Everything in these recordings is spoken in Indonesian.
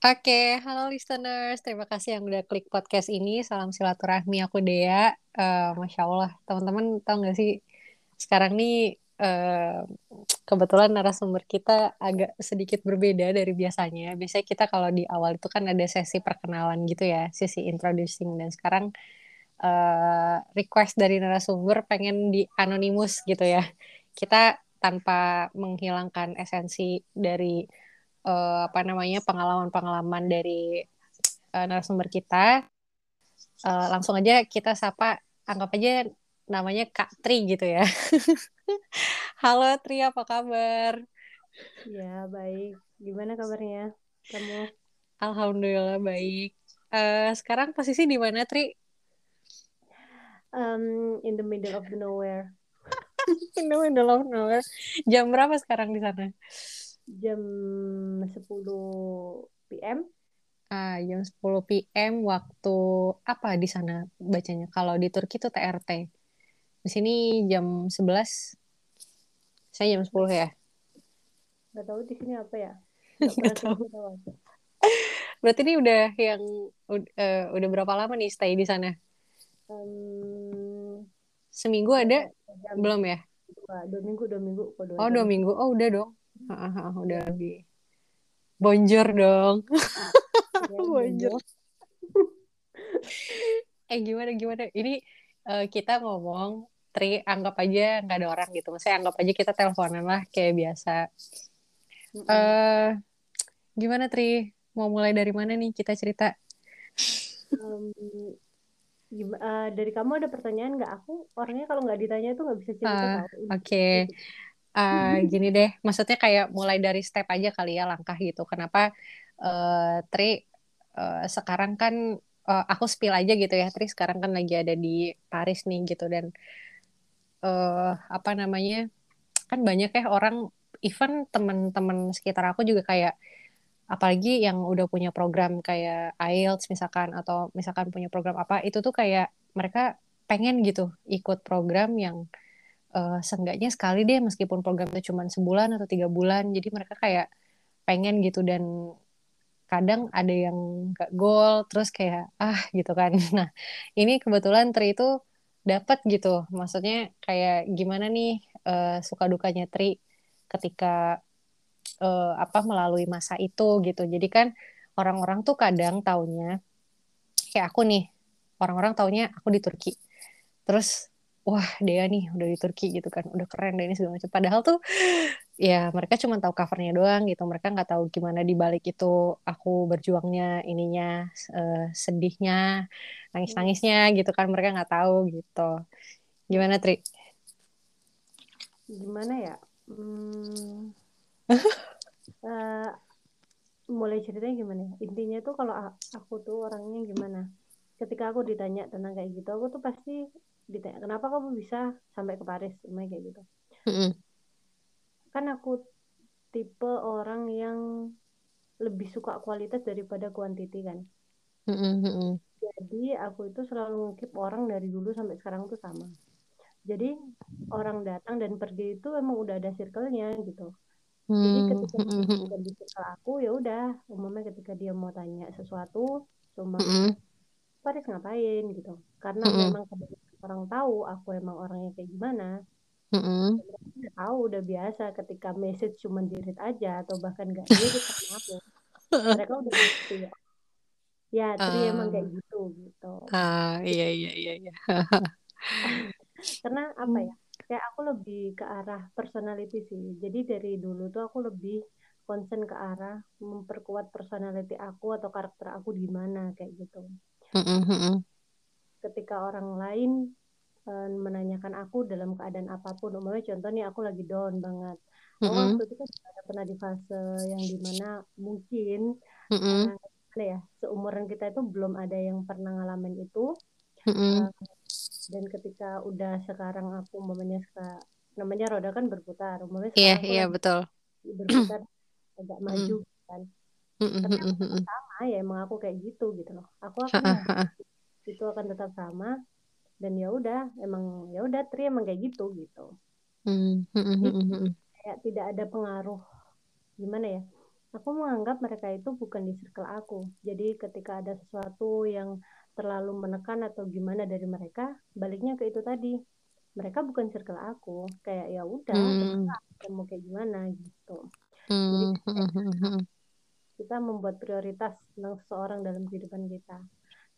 Oke, halo listeners. Terima kasih yang udah klik podcast ini. Salam silaturahmi, aku Dea. Eh, Masya Allah, teman-teman tahu nggak sih, sekarang nih eh, kebetulan narasumber kita agak sedikit berbeda dari biasanya. Biasanya kita kalau di awal itu kan ada sesi perkenalan gitu ya, sesi introducing. Dan sekarang eh, request dari narasumber pengen di anonimus gitu ya. Kita tanpa menghilangkan esensi dari eh, apa namanya pengalaman-pengalaman dari eh, narasumber kita. Eh, langsung aja kita sapa, anggap aja namanya Kak Tri gitu ya. Halo Tri, apa kabar? Ya, baik. Gimana kabarnya? Kamu? Alhamdulillah baik. Eh, sekarang posisi di mana Tri? Um, in the middle of nowhere. In the middle of nowhere. Jam berapa sekarang di sana? Jam 10 PM. Ah, jam 10 PM waktu apa di sana bacanya? Kalau di Turki itu TRT. Di sini jam 11. Saya jam 10 ya. Gak tahu di sini apa ya? Gak pernah tahu. Berarti ini udah yang eh, udah berapa lama nih stay di sana? Um, Seminggu ada? jam Belum ya? dua, dua minggu, dua minggu, dua Oh, dua minggu. Oh, udah dong. Ah, udah lebih. Bonjor dong. Ya, Bonjor. Eh, gimana, gimana? Ini eh, kita ngomong, Tri, anggap aja nggak ada orang gitu. Maksudnya anggap aja kita teleponan lah kayak biasa. Eh gimana, Tri? Mau mulai dari mana nih kita cerita? Um, eh, dari kamu ada pertanyaan nggak? Aku orangnya kalau nggak ditanya itu nggak bisa cerita tahu. Oke. Eh, gini deh, maksudnya kayak mulai dari step aja kali ya langkah gitu. Kenapa eh Tri eh, sekarang kan eh, aku spill aja gitu ya, Tri sekarang kan lagi ada di Paris nih gitu dan eh apa namanya kan banyak ya orang even teman-teman sekitar aku juga kayak apalagi yang udah punya program kayak IELTS misalkan atau misalkan punya program apa itu tuh kayak mereka pengen gitu ikut program yang eh, seenggaknya sekali deh meskipun program itu cuma sebulan atau tiga bulan jadi mereka kayak pengen gitu dan kadang ada yang gak goal terus kayak ah gitu kan. Nah ini kebetulan Tri itu dapat gitu maksudnya kayak gimana nih eh, suka dukanya Tri ketika eh, apa melalui masa itu gitu. Jadi kan orang-orang tuh kadang taunya kayak aku nih orang-orang taunya aku di Turki. Terus wah Dea nih udah di Turki gitu kan udah keren deh ini segala macam padahal tuh ya mereka cuma tahu covernya doang gitu mereka nggak tahu gimana di balik itu aku berjuangnya ininya eh, sedihnya nangis nangisnya gitu kan mereka nggak tahu gitu gimana Tri Gimana ya? Hmm, eh, mulai ceritanya gimana ya? Intinya tuh kalau aku tuh orangnya gimana? Ketika aku ditanya tentang kayak gitu, aku tuh pasti ditanya, kenapa kamu bisa sampai ke Paris? Emang kayak gitu. Mm-mm. Kan aku tipe orang yang lebih suka kualitas daripada kuantiti kan. Mm-mm. Jadi aku itu selalu ngukip orang dari dulu sampai sekarang tuh sama. Jadi orang datang dan pergi itu emang udah ada circle-nya gitu. Jadi Hmm, ketika bukan di circle aku ya udah umumnya ketika dia mau tanya sesuatu cuma mm-mm, Paris ngapain gitu. Karena mm-mm, memang kebanyakan orang tahu aku emang orangnya kayak gimana. mm-mm. Mereka udah tahu udah biasa ketika message cuma di read aja atau bahkan gak di read sama aku. Mereka udah ngerti ya. Ya, Tri emang kayak Ah, gitu gitu. ah, iya iya iya iya. Karena apa ya? Kayak aku lebih ke arah personality sih. Jadi dari dulu tuh aku lebih concern ke arah memperkuat personality aku atau karakter aku di mana kayak gitu. Mm-mm, mm-mm. Ketika orang lain eh, menanyakan aku dalam keadaan apa pun, umpamanya contoh nih aku lagi down banget. Aku Mm-mm, waktu itu kan ada pernah di fase yang di mana mungkin mm-mm, karena gimana ya seumuran kita itu belum ada yang pernah ngalamin itu. mm-mm. Eh, dan ketika udah sekarang aku umpamanya seka- namanya roda kan berputar, umpamanya Iya aku iya betul. berputar agak Mm-mm, maju kan. mm-mm, Tapi aku sama ya emang aku kayak gitu gitu loh. Aku akan itu akan tetap sama dan ya udah emang ya udah Tri emang kayak gitu gitu Mm, mm, mm, mm, mm. kayak tidak ada pengaruh gimana ya aku menganggap mereka itu bukan di circle aku. Jadi ketika ada sesuatu yang terlalu menekan atau gimana dari mereka, baliknya ke itu tadi. Mereka bukan circle aku. Kayak ya udah, hmm. mau kayak gimana gitu. Hmm. Jadi kita membuat prioritas tentang seseorang dalam kehidupan kita.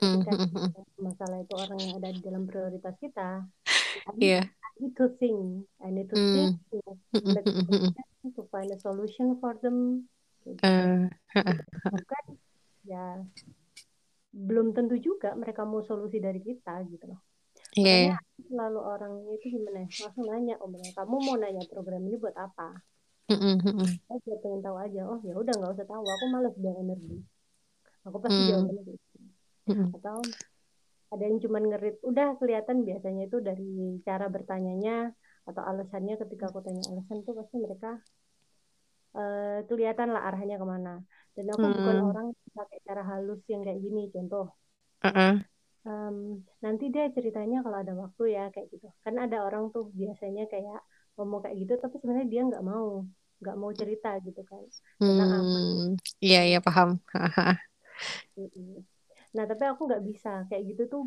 Ketika masalah itu orang yang ada di dalam prioritas kita, yeah. I need to think, I need to think to, to find a solution for them Uh, bukan ya belum tentu juga mereka mau solusi dari kita gitu loh. Yeah. Makanya selalu orang itu gimana ya, langsung nanya oh kamu mau nanya program ini buat apa? Mm-hmm. Saya pengen tahu aja. Oh ya udah nggak usah tahu. Aku malas buang energi. Aku pasti mm. jawabannya gitu. Mm-hmm. Atau ada yang cuma ngerit. Udah kelihatan biasanya itu dari cara bertanyanya atau alasannya ketika aku tanya alasan tuh pasti mereka uh, kelihatan lah arahnya ke mana. Dan aku hmm. bukan orang pakai cara halus yang kayak gini. Contoh, uh-uh. um, nanti dia ceritanya kalau ada waktu ya kayak gitu. Kan ada orang tuh biasanya kayak ngomong kayak gitu, tapi sebenarnya dia nggak mau, nggak mau cerita gitu kan. Hmm. Iya iya paham. nah tapi aku nggak bisa. Kayak gitu tuh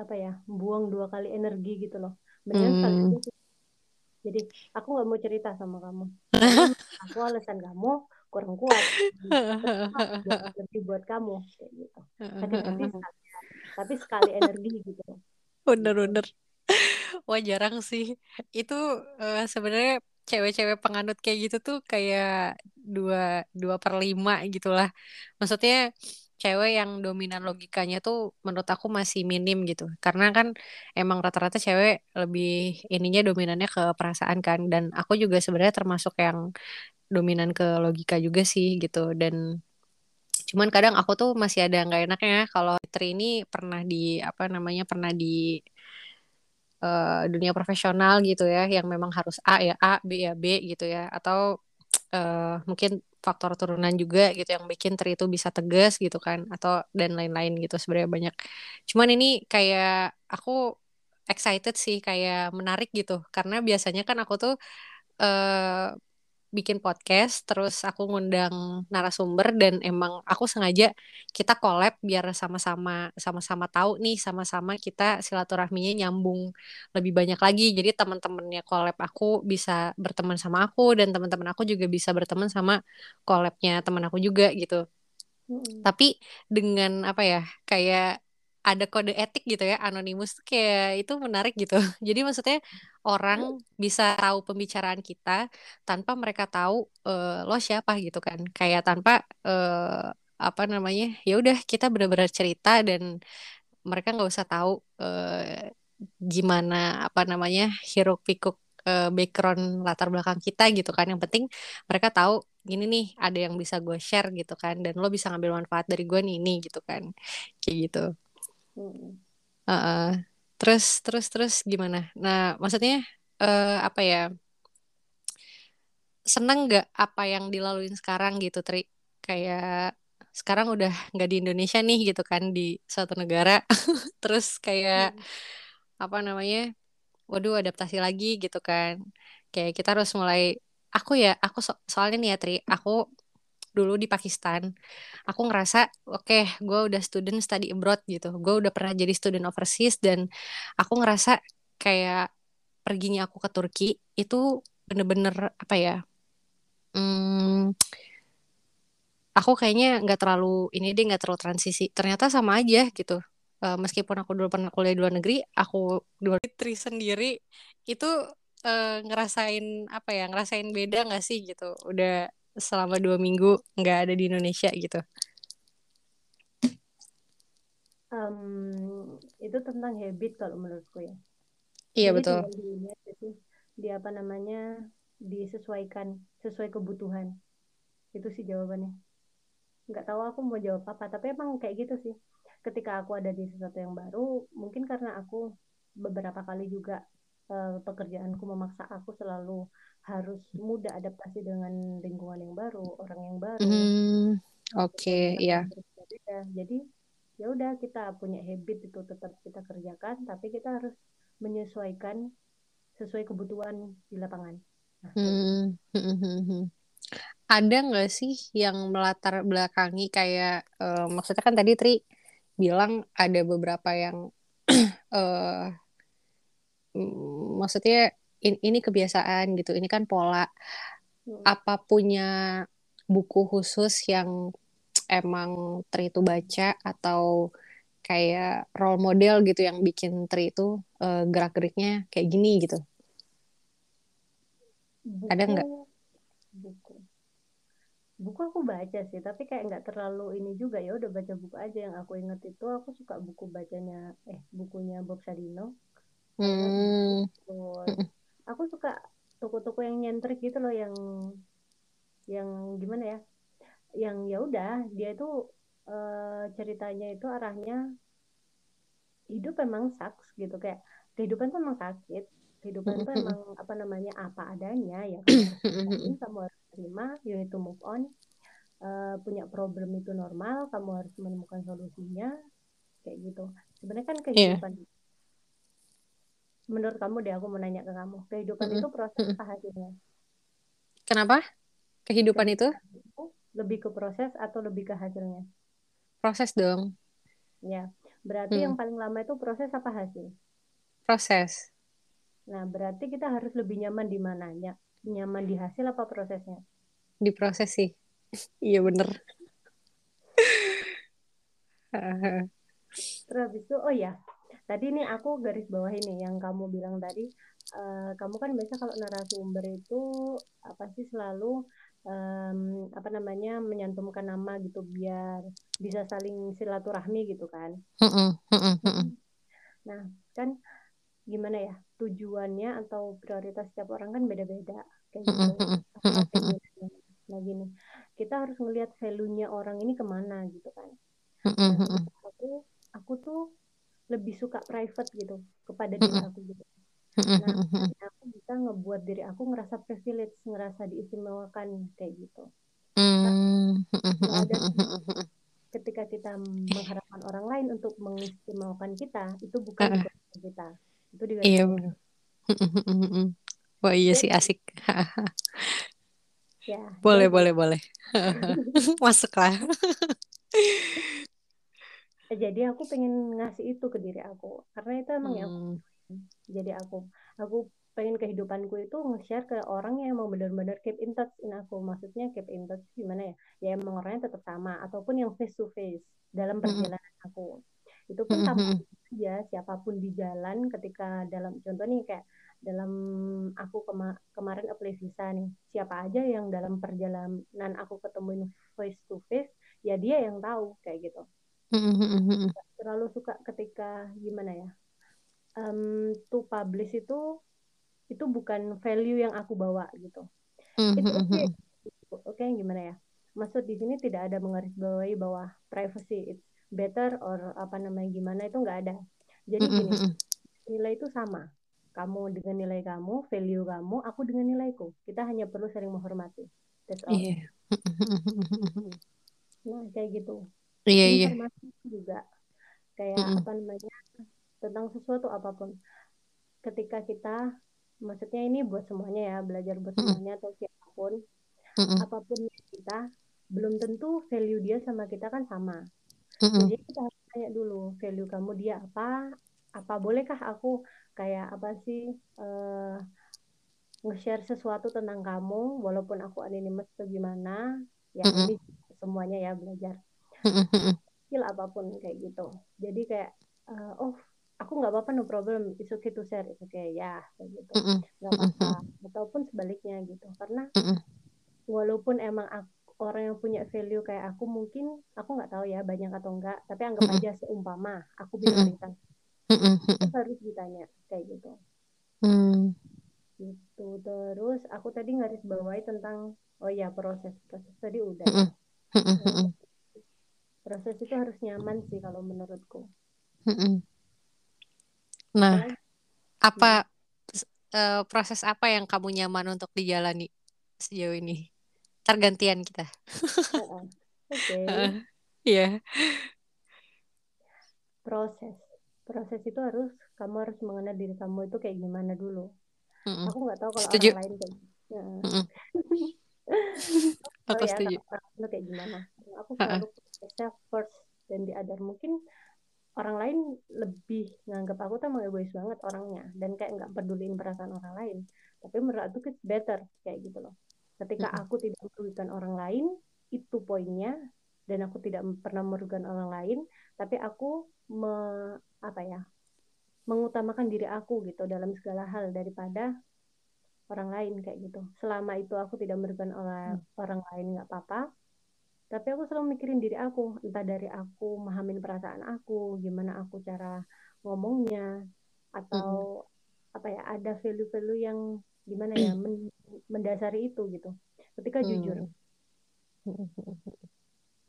apa ya buang dua kali energi gitu loh. Mendingan hmm. sekali jadi aku nggak mau cerita sama kamu. Aku alasan kamu kurang kuat. Lebih buat kamu kayak gitu. Tapi tapi sekali, tapi sekali energi gitu. Bener-bener wah jarang sih. Itu uh, sebenarnya cewek-cewek penganut kayak gitu tuh kayak dua dua per lima gitulah. Maksudnya cewek yang dominan logikanya tuh menurut aku masih minim gitu. Karena kan emang rata-rata cewek lebih ininya dominannya ke perasaan kan. Dan aku juga sebenarnya termasuk yang dominan ke logika juga sih gitu. Dan cuman kadang aku tuh masih ada nggak enaknya kalau Tri ini pernah di apa namanya pernah di uh, dunia profesional gitu ya yang memang harus A ya A B ya B gitu ya. Atau uh, mungkin faktor turunan juga gitu yang bikin Tri itu bisa tegas gitu kan atau dan lain-lain gitu sebenarnya banyak. Cuman ini kayak aku excited sih kayak menarik gitu karena biasanya kan aku tuh uh, bikin podcast terus aku ngundang narasumber dan emang aku sengaja kita collab biar sama-sama sama-sama tahu nih sama-sama kita silaturahminya nyambung lebih banyak lagi jadi teman-temannya collab aku bisa berteman sama aku dan teman-teman aku juga bisa berteman sama collabnya teman aku juga gitu mm-hmm. tapi dengan apa ya kayak ada kode etik gitu ya anonimus kayak itu menarik gitu. Jadi maksudnya orang bisa tahu pembicaraan kita tanpa mereka tahu uh, lo siapa gitu kan. Kayak tanpa uh, apa namanya ya udah kita benar-benar cerita dan mereka nggak usah tahu uh, gimana apa namanya hiruk pikuk uh, background latar belakang kita gitu kan. Yang penting mereka tahu gini nih ada yang bisa gue share gitu kan. Dan lo bisa ngambil manfaat dari gue nih ini gitu kan. Kayak gitu uh -uh. terus terus terus gimana? Nah maksudnya uh, apa ya? Seneng nggak apa yang dilaluin sekarang gitu Tri? Kayak sekarang udah nggak di Indonesia nih gitu kan di suatu negara. Terus kayak hmm. apa namanya? Waduh adaptasi lagi gitu kan. Kayak kita harus mulai aku ya aku so soalnya nih ya Tri aku dulu di Pakistan. Aku ngerasa oke okay, gue udah student study abroad gitu. Gue udah pernah jadi student overseas dan aku ngerasa kayak perginya aku ke Turki itu bener-bener apa ya hmm, aku kayaknya nggak terlalu ini deh nggak terlalu transisi. Ternyata sama aja gitu. Uh, meskipun aku dulu pernah kuliah di luar negeri aku di luar negeri sendiri itu uh, ngerasain apa ya ngerasain beda nggak sih gitu. Udah selama dua minggu nggak ada di Indonesia gitu. Um, itu tentang habit kalau menurutku ya. Iya Jadi betul. di, di apa namanya disesuaikan sesuai kebutuhan. Itu sih jawabannya. Nggak tahu aku mau jawab apa tapi emang kayak gitu sih. Ketika aku ada di sesuatu yang baru mungkin karena aku beberapa kali juga uh, pekerjaanku memaksa aku selalu harus mudah adaptasi dengan lingkungan yang baru orang yang baru. Mm, oke okay, ya jadi ya udah kita punya habit itu tetap kita kerjakan tapi kita harus menyesuaikan sesuai kebutuhan di lapangan. Nah, mm, ada nggak sih yang melatar belakangi kayak uh, maksudnya kan tadi Tri bilang ada beberapa yang uh, maksudnya in, ini kebiasaan gitu. Ini kan pola hmm. apa punya buku khusus yang emang Tri itu baca atau kayak role model gitu yang bikin Tri itu uh, gerak-geriknya kayak gini gitu. Buku, ada nggak? buku. Buku aku baca sih tapi kayak nggak terlalu ini juga ya. Udah baca buku aja. Yang aku inget itu aku suka buku bacanya eh bukunya Bob Sadino. Hmm. Aku suka toko-toko yang nyentrik gitu loh yang yang gimana ya yang ya udah dia itu uh, ceritanya itu arahnya hidup memang saks gitu kayak kehidupan tuh memang sakit kehidupan itu emang apa namanya apa adanya ya kamu kamu harus terima you need to move on uh, punya problem itu normal kamu harus menemukan solusinya kayak gitu sebenarnya kan iya. kehidupan yeah. Menurut kamu deh aku mau nanya ke kamu. Kehidupan itu proses apa hasilnya kenapa? Kehidupan, itu? Lebih ke proses atau lebih ke hasilnya? Proses dong. Ya berarti hmm. yang paling lama itu proses apa hasil? Proses. Nah, berarti kita harus lebih nyaman di mananya? Nyaman di hasil apa prosesnya? Di proses sih. iya bener. Terus itu, oh ya, tadi nih aku garis bawah ini yang kamu bilang tadi, uh, kamu kan biasa kalau narasumber itu apa sih selalu um, apa namanya menyantumkan nama gitu biar bisa saling silaturahmi gitu kan. nah, kan gimana ya tujuannya atau prioritas setiap orang kan beda-beda kayak gitu. Nah gini kita harus melihat value-nya orang ini ke mana gitu kan? Nah, aku aku tuh lebih suka private gitu kepada diri aku gitu. Nah aku bisa ngebuat diri aku ngerasa privilege ngerasa diistimewakan kayak gitu. Nah, ada ketika kita mengharapkan orang lain untuk mengistimewakan kita itu bukan kita. Itu juga iya benar wah iya sih asik. Ya boleh boleh boleh. Masuklah jadi aku pengen ngasih itu ke diri aku. Karena itu emang ya hmm. ya jadi aku. Aku pengen kehidupanku itu nge-share ke orang yang mau benar-benar keep in touch in aku. Maksudnya keep in touch gimana ya? Ya emang orangnya tetap sama ataupun yang face to face dalam hmm. perjalanan aku. Itu pun sama ya siapa pun di jalan ketika dalam contoh nih kayak dalam aku kema kemarin apply visa nih siapa aja yang dalam perjalanan aku ketemuin face to face ya dia yang tahu kayak gitu terlalu suka ketika gimana ya um, to publish itu itu bukan value yang aku bawa gitu. Itu oke okay. oke okay, gimana ya. Maksud di sini tidak ada menggarisbawahi bahwa privacy it's better or apa namanya gimana itu nggak ada. Jadi gini nilai itu sama. Kamu dengan nilai kamu value kamu aku dengan nilaiku. Kita hanya perlu saling menghormati. That's all. Yeah. nah kayak gitu yeah, iya. informasi juga kayak mm -hmm. apa namanya tentang sesuatu apa pun ketika kita maksudnya ini buat semuanya ya belajar buat semuanya atau siapa pun mm -hmm. apa pun kita belum tentu value dia sama kita kan sama Mm-hmm. Jadi kita harus tanya dulu value kamu dia apa, apa bolehkah aku kayak apa sih uh, nge-share sesuatu tentang kamu walaupun aku anonymous atau gimana, ya mm-hmm. ini semuanya ya belajar. Skill apa pun kayak gitu. Jadi kayak uh, oh aku nggak apa-apa no problem it's okay to share it's okay ya kayak gitu. Nggak apa-apa. ataupun sebaliknya gitu. Karena walaupun emang aku orang yang punya value kayak aku mungkin aku nggak tahu ya banyak atau enggak tapi anggap aja seumpama aku bisa cerita. Itu harus ditanya kayak gitu. Mm. gitu. Terus aku tadi ngaris bawahi tentang oh ya proses proses tadi udah ya. Proses itu harus nyaman sih kalau menurutku nah apa uh, proses apa yang kamu nyaman untuk dijalani sejauh ini tergantian kita. Oke. Okay. Iya. Proses. Proses itu harus kamu harus mengenal diri kamu itu kayak gimana dulu. Mm -mm. Aku nggak tahu kalau Setuju. orang lain kayak. Ya. Mm -mm. aku ya setuju kayak gimana aku selalu self first dan di other mungkin orang lain lebih nganggap aku tuh egois banget orangnya. Dan kayak nggak peduliin perasaan orang lain. Tapi menurut aku it's better kayak gitu loh. Ketika aku tidak merugikan orang lain itu poinnya. Dan aku tidak pernah merugikan orang lain tapi aku me, apa ya mengutamakan diri aku gitu dalam segala hal daripada orang lain kayak gitu. Selama itu aku tidak merugikan orang hmm. orang lain nggak apa-apa tapi aku selalu mikirin diri aku entah dari aku memahamin perasaan aku gimana aku cara ngomongnya atau hmm. apa ya ada value-value yang gimana ya men mendasari itu gitu. Ketika hmm. jujur.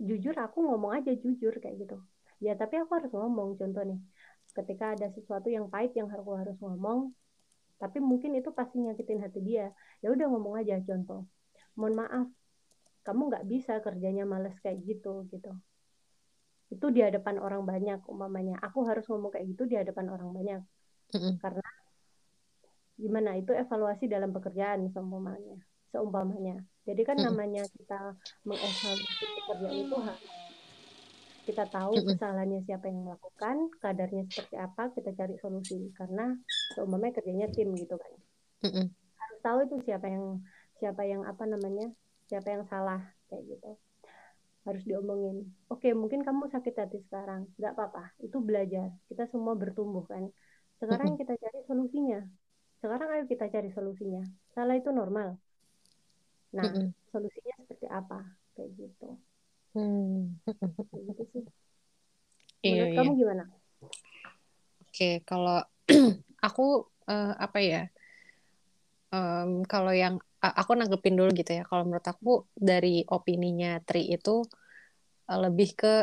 Jujur aku ngomong aja jujur kayak gitu. Ya tapi aku harus ngomong contoh nih. Ketika ada sesuatu yang pahit yang aku harus ngomong tapi mungkin itu pasti nyakitin hati dia ya udah ngomong aja contoh. Mohon maaf kamu nggak bisa kerjanya males kayak gitu gitu itu di hadapan orang banyak umpamanya aku harus ngomong kayak gitu di hadapan orang banyak mm-hmm. karena gimana itu evaluasi dalam pekerjaan seumpamanya seumpamanya jadi kan mm-hmm. namanya kita mengevaluasi pekerjaan itu kita tahu kesalahannya siapa yang melakukan, kadarnya seperti apa, kita cari solusi. Karena seumpamanya kerjanya tim gitu kan. Mm-hmm. Harus tahu itu siapa yang siapa yang apa namanya, siapa yang salah kayak gitu. Harus diomongin. Oke, mungkin kamu sakit hati sekarang, nggak apa-apa. Itu belajar. Kita semua bertumbuh kan. Sekarang kita cari solusinya. Sekarang ayo kita cari solusinya. Salah itu normal. Nah, solusinya seperti apa? Kayak gitu. Hmm. gitu sih. Menurut iya, kamu iya. gimana? Oke, kalau aku uh, apa ya? Um, kalau yang aku nanggepin dulu gitu ya. Kalau menurut aku dari opininya Tri itu uh, lebih ke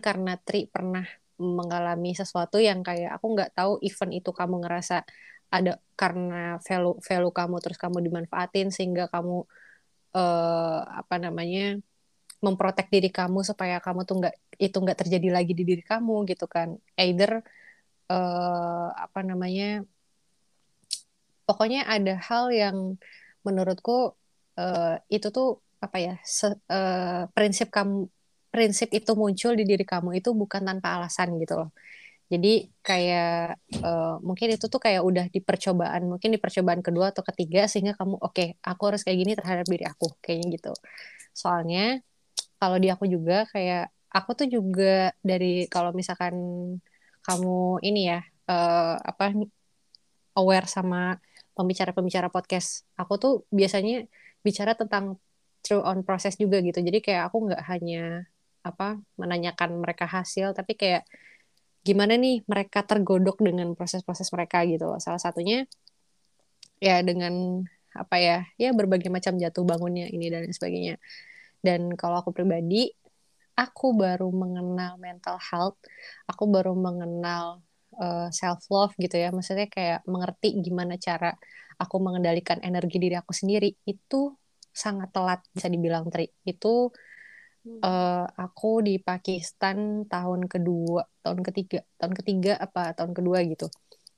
karena Tri pernah mengalami sesuatu yang kayak aku nggak tahu event itu kamu ngerasa ada karena value value kamu terus kamu dimanfaatin sehingga kamu uh, apa namanya memprotek diri kamu supaya kamu tuh nggak itu nggak terjadi lagi di diri kamu gitu kan either uh, apa namanya pokoknya ada hal yang menurutku uh, itu tuh apa ya se, uh, prinsip kamu prinsip itu muncul di diri kamu itu bukan tanpa alasan gitu loh. Jadi kayak uh, mungkin itu tuh kayak udah di percobaan mungkin di percobaan kedua atau ketiga sehingga kamu oke okay, aku harus kayak gini terhadap diri aku kayaknya gitu. Soalnya kalau di aku juga kayak aku tuh juga dari kalau misalkan kamu ini ya uh, apa aware sama pembicara-pembicara podcast aku tuh biasanya bicara tentang true on process juga gitu. Jadi kayak aku nggak hanya apa menanyakan mereka hasil tapi kayak gimana nih mereka tergodok dengan proses-proses mereka gitu salah satunya ya dengan apa ya ya berbagai macam jatuh bangunnya ini dan sebagainya. Dan kalau aku pribadi, aku baru mengenal mental health, aku baru mengenal uh, eh, self love gitu ya. Maksudnya kayak mengerti gimana cara aku mengendalikan energi diri aku sendiri. Itu sangat telat bisa dibilang Tri. Itu uh, aku di Pakistan tahun kedua, tahun ketiga, tahun ketiga apa tahun kedua gitu.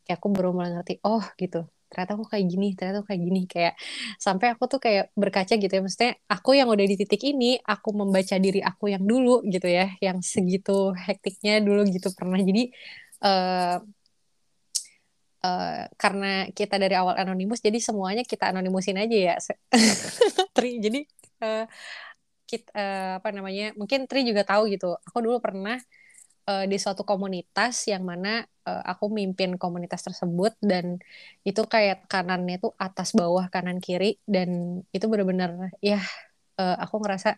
Kayak aku baru mulai ngerti, oh gitu. Ternyata aku kayak gini ternyata aku kayak gini. Kayak sampai aku tuh kayak berkaca gitu ya. Maksudnya aku yang udah di titik ini aku membaca diri aku yang dulu gitu ya. Yang segitu hektiknya dulu gitu pernah. Jadi uh, uh, karena kita dari awal anonimus jadi semuanya kita anonimusin aja ya. Tri jadi uh, kita uh, apa namanya mungkin Tri juga tahu gitu. Aku dulu pernah uh, di suatu komunitas yang mana uh, aku mimpin komunitas tersebut dan itu kayak kanannya tuh atas bawah kanan kiri dan itu benar-benar ya uh, aku ngerasa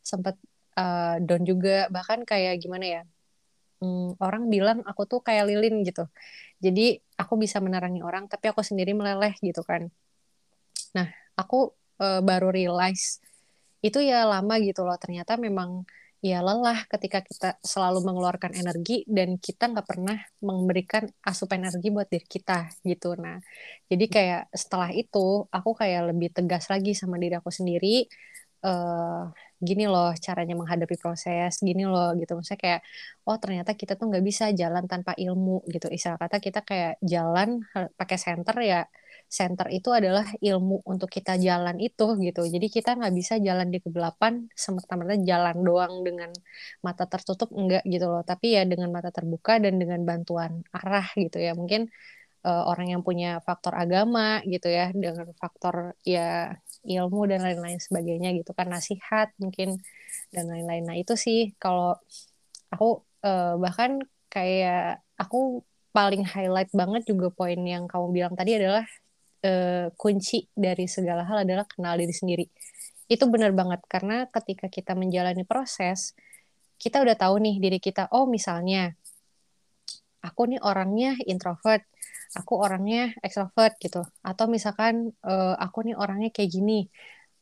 sempat uh, down juga. Bahkan kayak gimana ya um, orang bilang aku tuh kayak lilin gitu. Jadi aku bisa menerangi orang tapi aku sendiri meleleh gitu kan. Nah aku uh, baru realize itu ya lama gitu loh. Ternyata memang ya lelah ketika kita selalu mengeluarkan energi dan kita nggak pernah memberikan asupan energi buat diri kita gitu. Nah jadi kayak setelah itu aku kayak lebih tegas lagi sama diri aku sendiri uh, gini loh caranya menghadapi proses gini loh gitu maksudnya kayak oh ternyata kita tuh nggak bisa jalan tanpa ilmu gitu istilah kata kita kayak jalan pakai center ya center itu adalah ilmu untuk kita jalan itu gitu. Jadi kita nggak bisa jalan di kegelapan semerta-merta jalan doang dengan mata tertutup enggak gitu loh. Tapi ya dengan mata terbuka dan dengan bantuan arah gitu ya. Mungkin uh, orang yang punya faktor agama gitu ya dengan faktor ya ilmu dan lain-lain sebagainya gitu kan nasihat mungkin dan lain-lain. Nah itu sih kalau aku uh, bahkan kayak aku paling highlight banget juga poin yang kamu bilang tadi adalah uh, kunci dari segala hal adalah kenal diri sendiri. Itu benar banget karena ketika kita menjalani proses, kita udah tahu nih diri kita. Oh, misalnya aku nih orangnya introvert, aku orangnya extrovert gitu. Atau misalkan uh, aku nih orangnya kayak gini,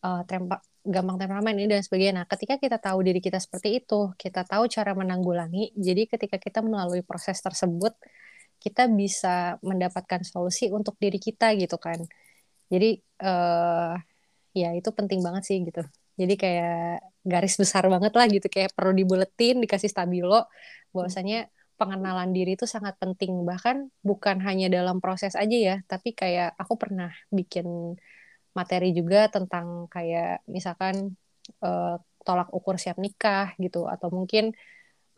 uh, tempa gampang temperamen ini dan sebagainya. Nah, ketika kita tahu diri kita seperti itu, kita tahu cara menanggulangi. Jadi ketika kita melalui proses tersebut, kita bisa mendapatkan solusi untuk diri kita gitu kan jadi uh, ya itu penting banget sih gitu jadi kayak garis besar banget lah gitu kayak perlu dibuletin dikasih stabilo bahwasanya pengenalan diri itu sangat penting. Bahkan bukan hanya dalam proses aja ya tapi kayak aku pernah bikin materi juga tentang kayak misalkan uh, tolak ukur siap nikah gitu atau mungkin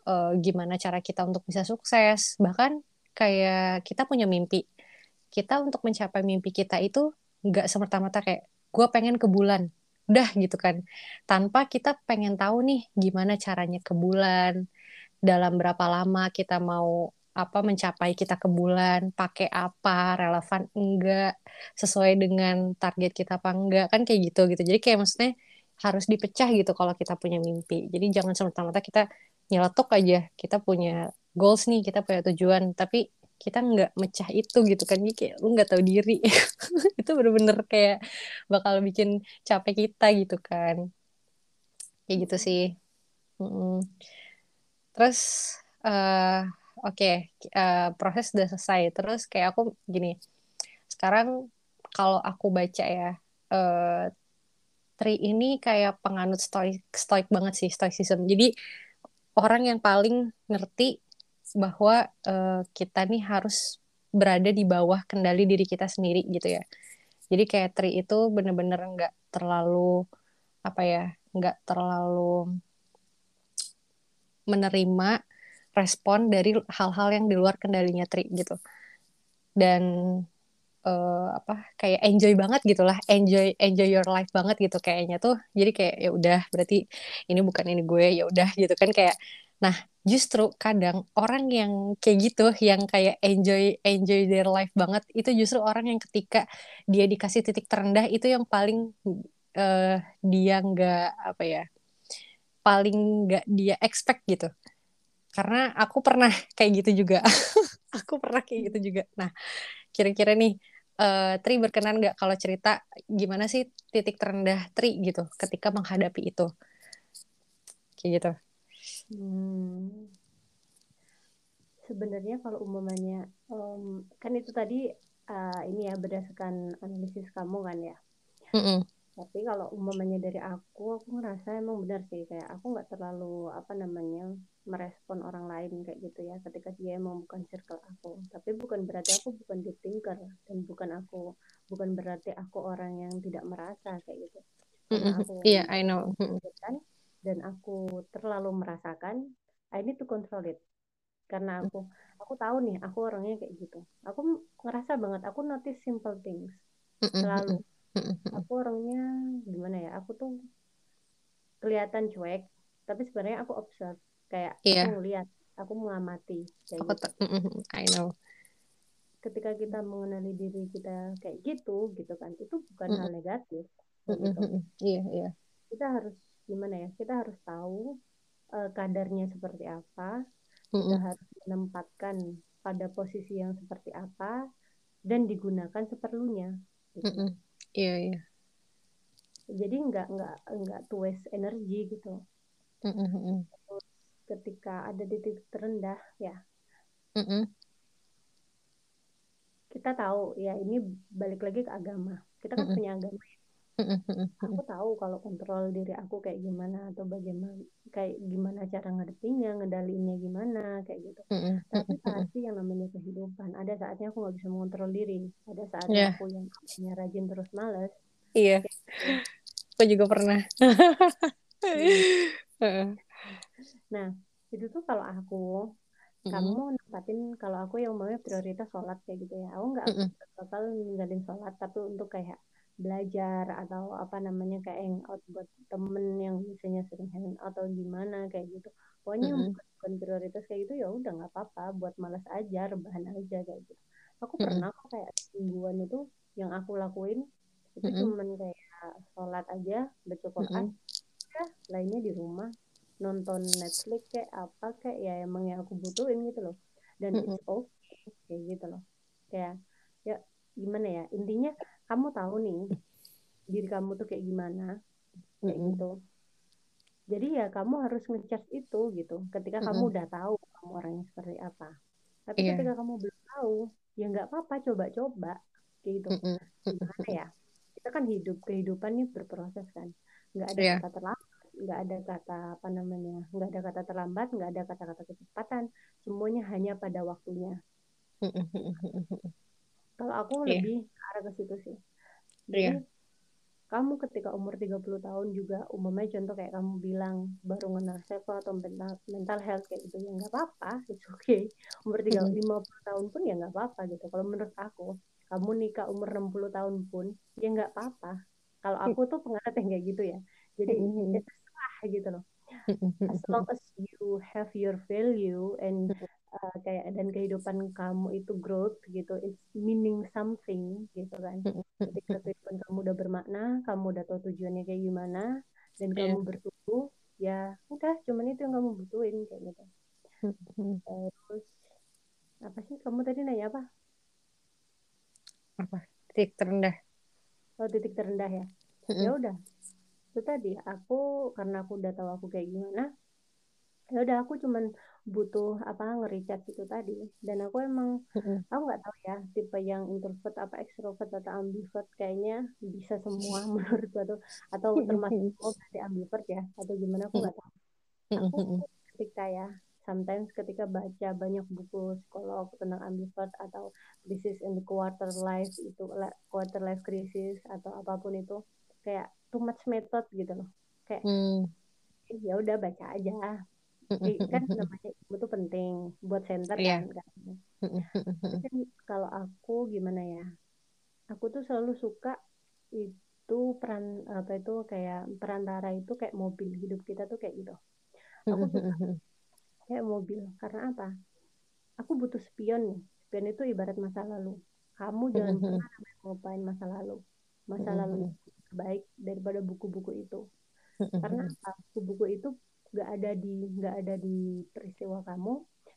uh, gimana cara kita untuk bisa sukses. Bahkan kayak kita punya mimpi. Kita untuk mencapai mimpi kita itu nggak semerta-merta kayak gue pengen ke bulan. Udah gitu kan. Tanpa kita pengen tahu nih gimana caranya ke bulan dalam berapa lama kita mau apa mencapai kita ke bulan pakai apa relevan enggak sesuai dengan target kita apa enggak kan kayak gitu gitu. Jadi kayak maksudnya harus dipecah gitu kalau kita punya mimpi. Jadi jangan semerta-merta kita nyeletuk aja kita punya goals nih kita punya tujuan tapi kita nggak mecah itu gitu kan. Jadi kayak lu nggak tahu diri. Itu bener-bener kayak bakal bikin capek kita gitu kan. Kayak gitu sih. Mm terus uh, oke okay, uh, eh, proses udah selesai terus kayak aku gini sekarang kalau aku baca ya uh, Tri ini kayak penganut stoik stoik banget sih stoicism jadi orang yang paling ngerti bahwa uh, kita nih harus berada di bawah kendali diri kita sendiri gitu ya. Jadi kayak Tri itu bener-bener nggak terlalu apa ya, nggak terlalu menerima respon dari hal-hal yang di luar kendalinya Tri gitu. Dan uh, apa kayak enjoy banget gitulah, enjoy enjoy your life banget gitu kayaknya tuh. Jadi kayak ya udah berarti ini bukan ini gue ya udah gitu kan kayak Nah, justru kadang orang yang kayak gitu, yang kayak enjoy enjoy their life banget, itu justru orang yang ketika dia dikasih titik terendah itu yang paling uh, dia nggak apa ya, paling nggak dia expect gitu. Karena aku pernah kayak gitu juga, aku pernah kayak gitu juga. Nah, kira-kira nih. Uh, Tri berkenan nggak kalau cerita gimana sih titik terendah Tri gitu ketika menghadapi itu kayak gitu Hmm. Sebenarnya kalau umumnya um, kan itu tadi uh, ini ya berdasarkan analisis kamu kan ya. Mm -mm. Tapi kalau umumnya dari aku, aku ngerasa emang benar sih kayak aku nggak terlalu apa namanya merespon orang lain kayak gitu ya ketika dia emang bukan circle aku. Tapi bukan berarti aku bukan deep thinker dan bukan aku bukan berarti aku orang yang tidak merasa kayak gitu. Iya, yeah, I know. Kan, dan aku terlalu merasakan I need to control it. Karena aku aku tahu nih aku orangnya kayak gitu. Aku ngerasa banget aku notice simple things. Selalu aku orangnya gimana ya aku tuh kelihatan cuek tapi sebenarnya aku observe kayak yeah. aku ngeliat aku mengamati kayak aku gitu. I know ketika kita mengenali diri kita kayak gitu gitu kan itu bukan hal negatif gitu. iya iya kita harus gimana ya kita harus tahu uh, kadarnya seperti apa mm -mm. kita harus menempatkan pada posisi yang seperti apa dan digunakan seperlunya gitu. mm iya iya jadi nggak nggak nggak to waste energi gitu mm -mm. Terus ketika ada di titik terendah ya mm -mm. kita tahu ya ini balik lagi ke agama kita kan mm -mm. punya agama aku tahu kalau kontrol diri aku kayak gimana atau bagaimana kayak gimana cara ngadepinnya ngedalinnya gimana kayak gitu. Tapi pasti yang namanya kehidupan. Ada saatnya aku nggak bisa mengontrol diri. Ada saatnya Yeah. aku yang punya rajin terus males. Iya, kayak gitu. aku juga pernah. Heeh. nah itu tuh kalau aku kamu nempatin kalau aku yang maunya prioritas sholat kayak gitu ya. Aku nggak bakal ninggalin sholat tapi untuk kayak belajar atau apa namanya kayak hangout buat temen yang misalnya sering hangout atau gimana kayak gitu pokoknya yang Mm-mm. bukan, bukan prioritas kayak gitu ya udah nggak apa-apa buat malas aja rebahan aja kayak gitu aku Mm-mm. pernah kok kayak mingguan itu yang aku lakuin itu Mm-mm. cuman kayak sholat aja baca Quran ya lainnya di rumah nonton Netflix kayak apa kayak ya emang yang aku butuhin gitu loh dan Mm-mm. it's okay kayak gitu loh kayak ya gimana ya intinya kamu tahu nih diri kamu tuh kayak gimana? Kayak Mm-mm. gitu. Jadi ya kamu harus ngecharge itu gitu ketika kamu Mm-mm. udah tahu kamu orangnya seperti apa. Tapi Iya. ketika kamu belum tahu ya nggak apa-apa coba-coba kayak gitu. Gimana ya? Kita kan hidup kehidupan nih berproses kan. Nggak ada Iya. kata terlambat nggak ada kata apa namanya nggak ada kata terlambat nggak ada kata-kata kecepatan. Semuanya hanya pada waktunya. Kalau aku Iya. lebih arah ke situ sih. Jadi kamu ketika umur 30 tahun juga umumnya contoh kayak kamu bilang baru kenal self atau mental, mental health kayak gitu ya nggak apa-apa it's okay. Umur 3, Mm-mm. 50 tahun pun ya nggak apa-apa gitu. Kalau menurut aku kamu nikah umur 60 tahun pun ya nggak apa-apa. Kalau aku tuh penganut yang kayak gitu ya. Jadi Mm-mm. ya terserah gitu loh. As long as you have your value and uh, kayak dan kehidupan kamu itu growth gitu it's meaning something gitu kan. Ketika kehidupan kamu udah bermakna kamu udah tahu tujuannya kayak gimana dan Iya. kamu bertumbuh ya udah cuman itu yang kamu butuhin kayak gitu. Terus apa sih? Kamu tadi nanya apa? Apa? Titik terendah. oh titik terendah ya? Ya udah. Itu tadi aku karena aku udah tahu aku kayak gimana ya udah aku cuman butuh apa nge-recharge itu tadi. Dan aku emang Mm-mm. aku nggak tahu ya tipe yang introvert apa extrovert atau ambivert kayaknya bisa semua menurutku atau atau termasuk semua berarti ambivert ya atau gimana aku nggak tahu. Aku ketika ya sometimes ketika baca banyak buku psikolog tentang ambivert atau crisis in the quarter life itu quarter life crisis atau apa pun itu kayak too much method gitu loh. Kayak Mm. ya udah baca aja Eh, kan namanya ilmu tuh penting buat center Iya. kan kan. Kan kalau aku gimana ya aku tuh selalu suka itu peran apa itu kayak perantara itu kayak mobil hidup kita tuh kayak gitu. Aku suka kayak mobil karena apa? Aku butuh spion nih. Spion itu ibarat masa lalu. Kamu jangan pernah ngapain masa lalu. Masa lalu baik daripada buku-buku itu. Karena buku-buku itu nggak ada di nggak ada di peristiwa kamu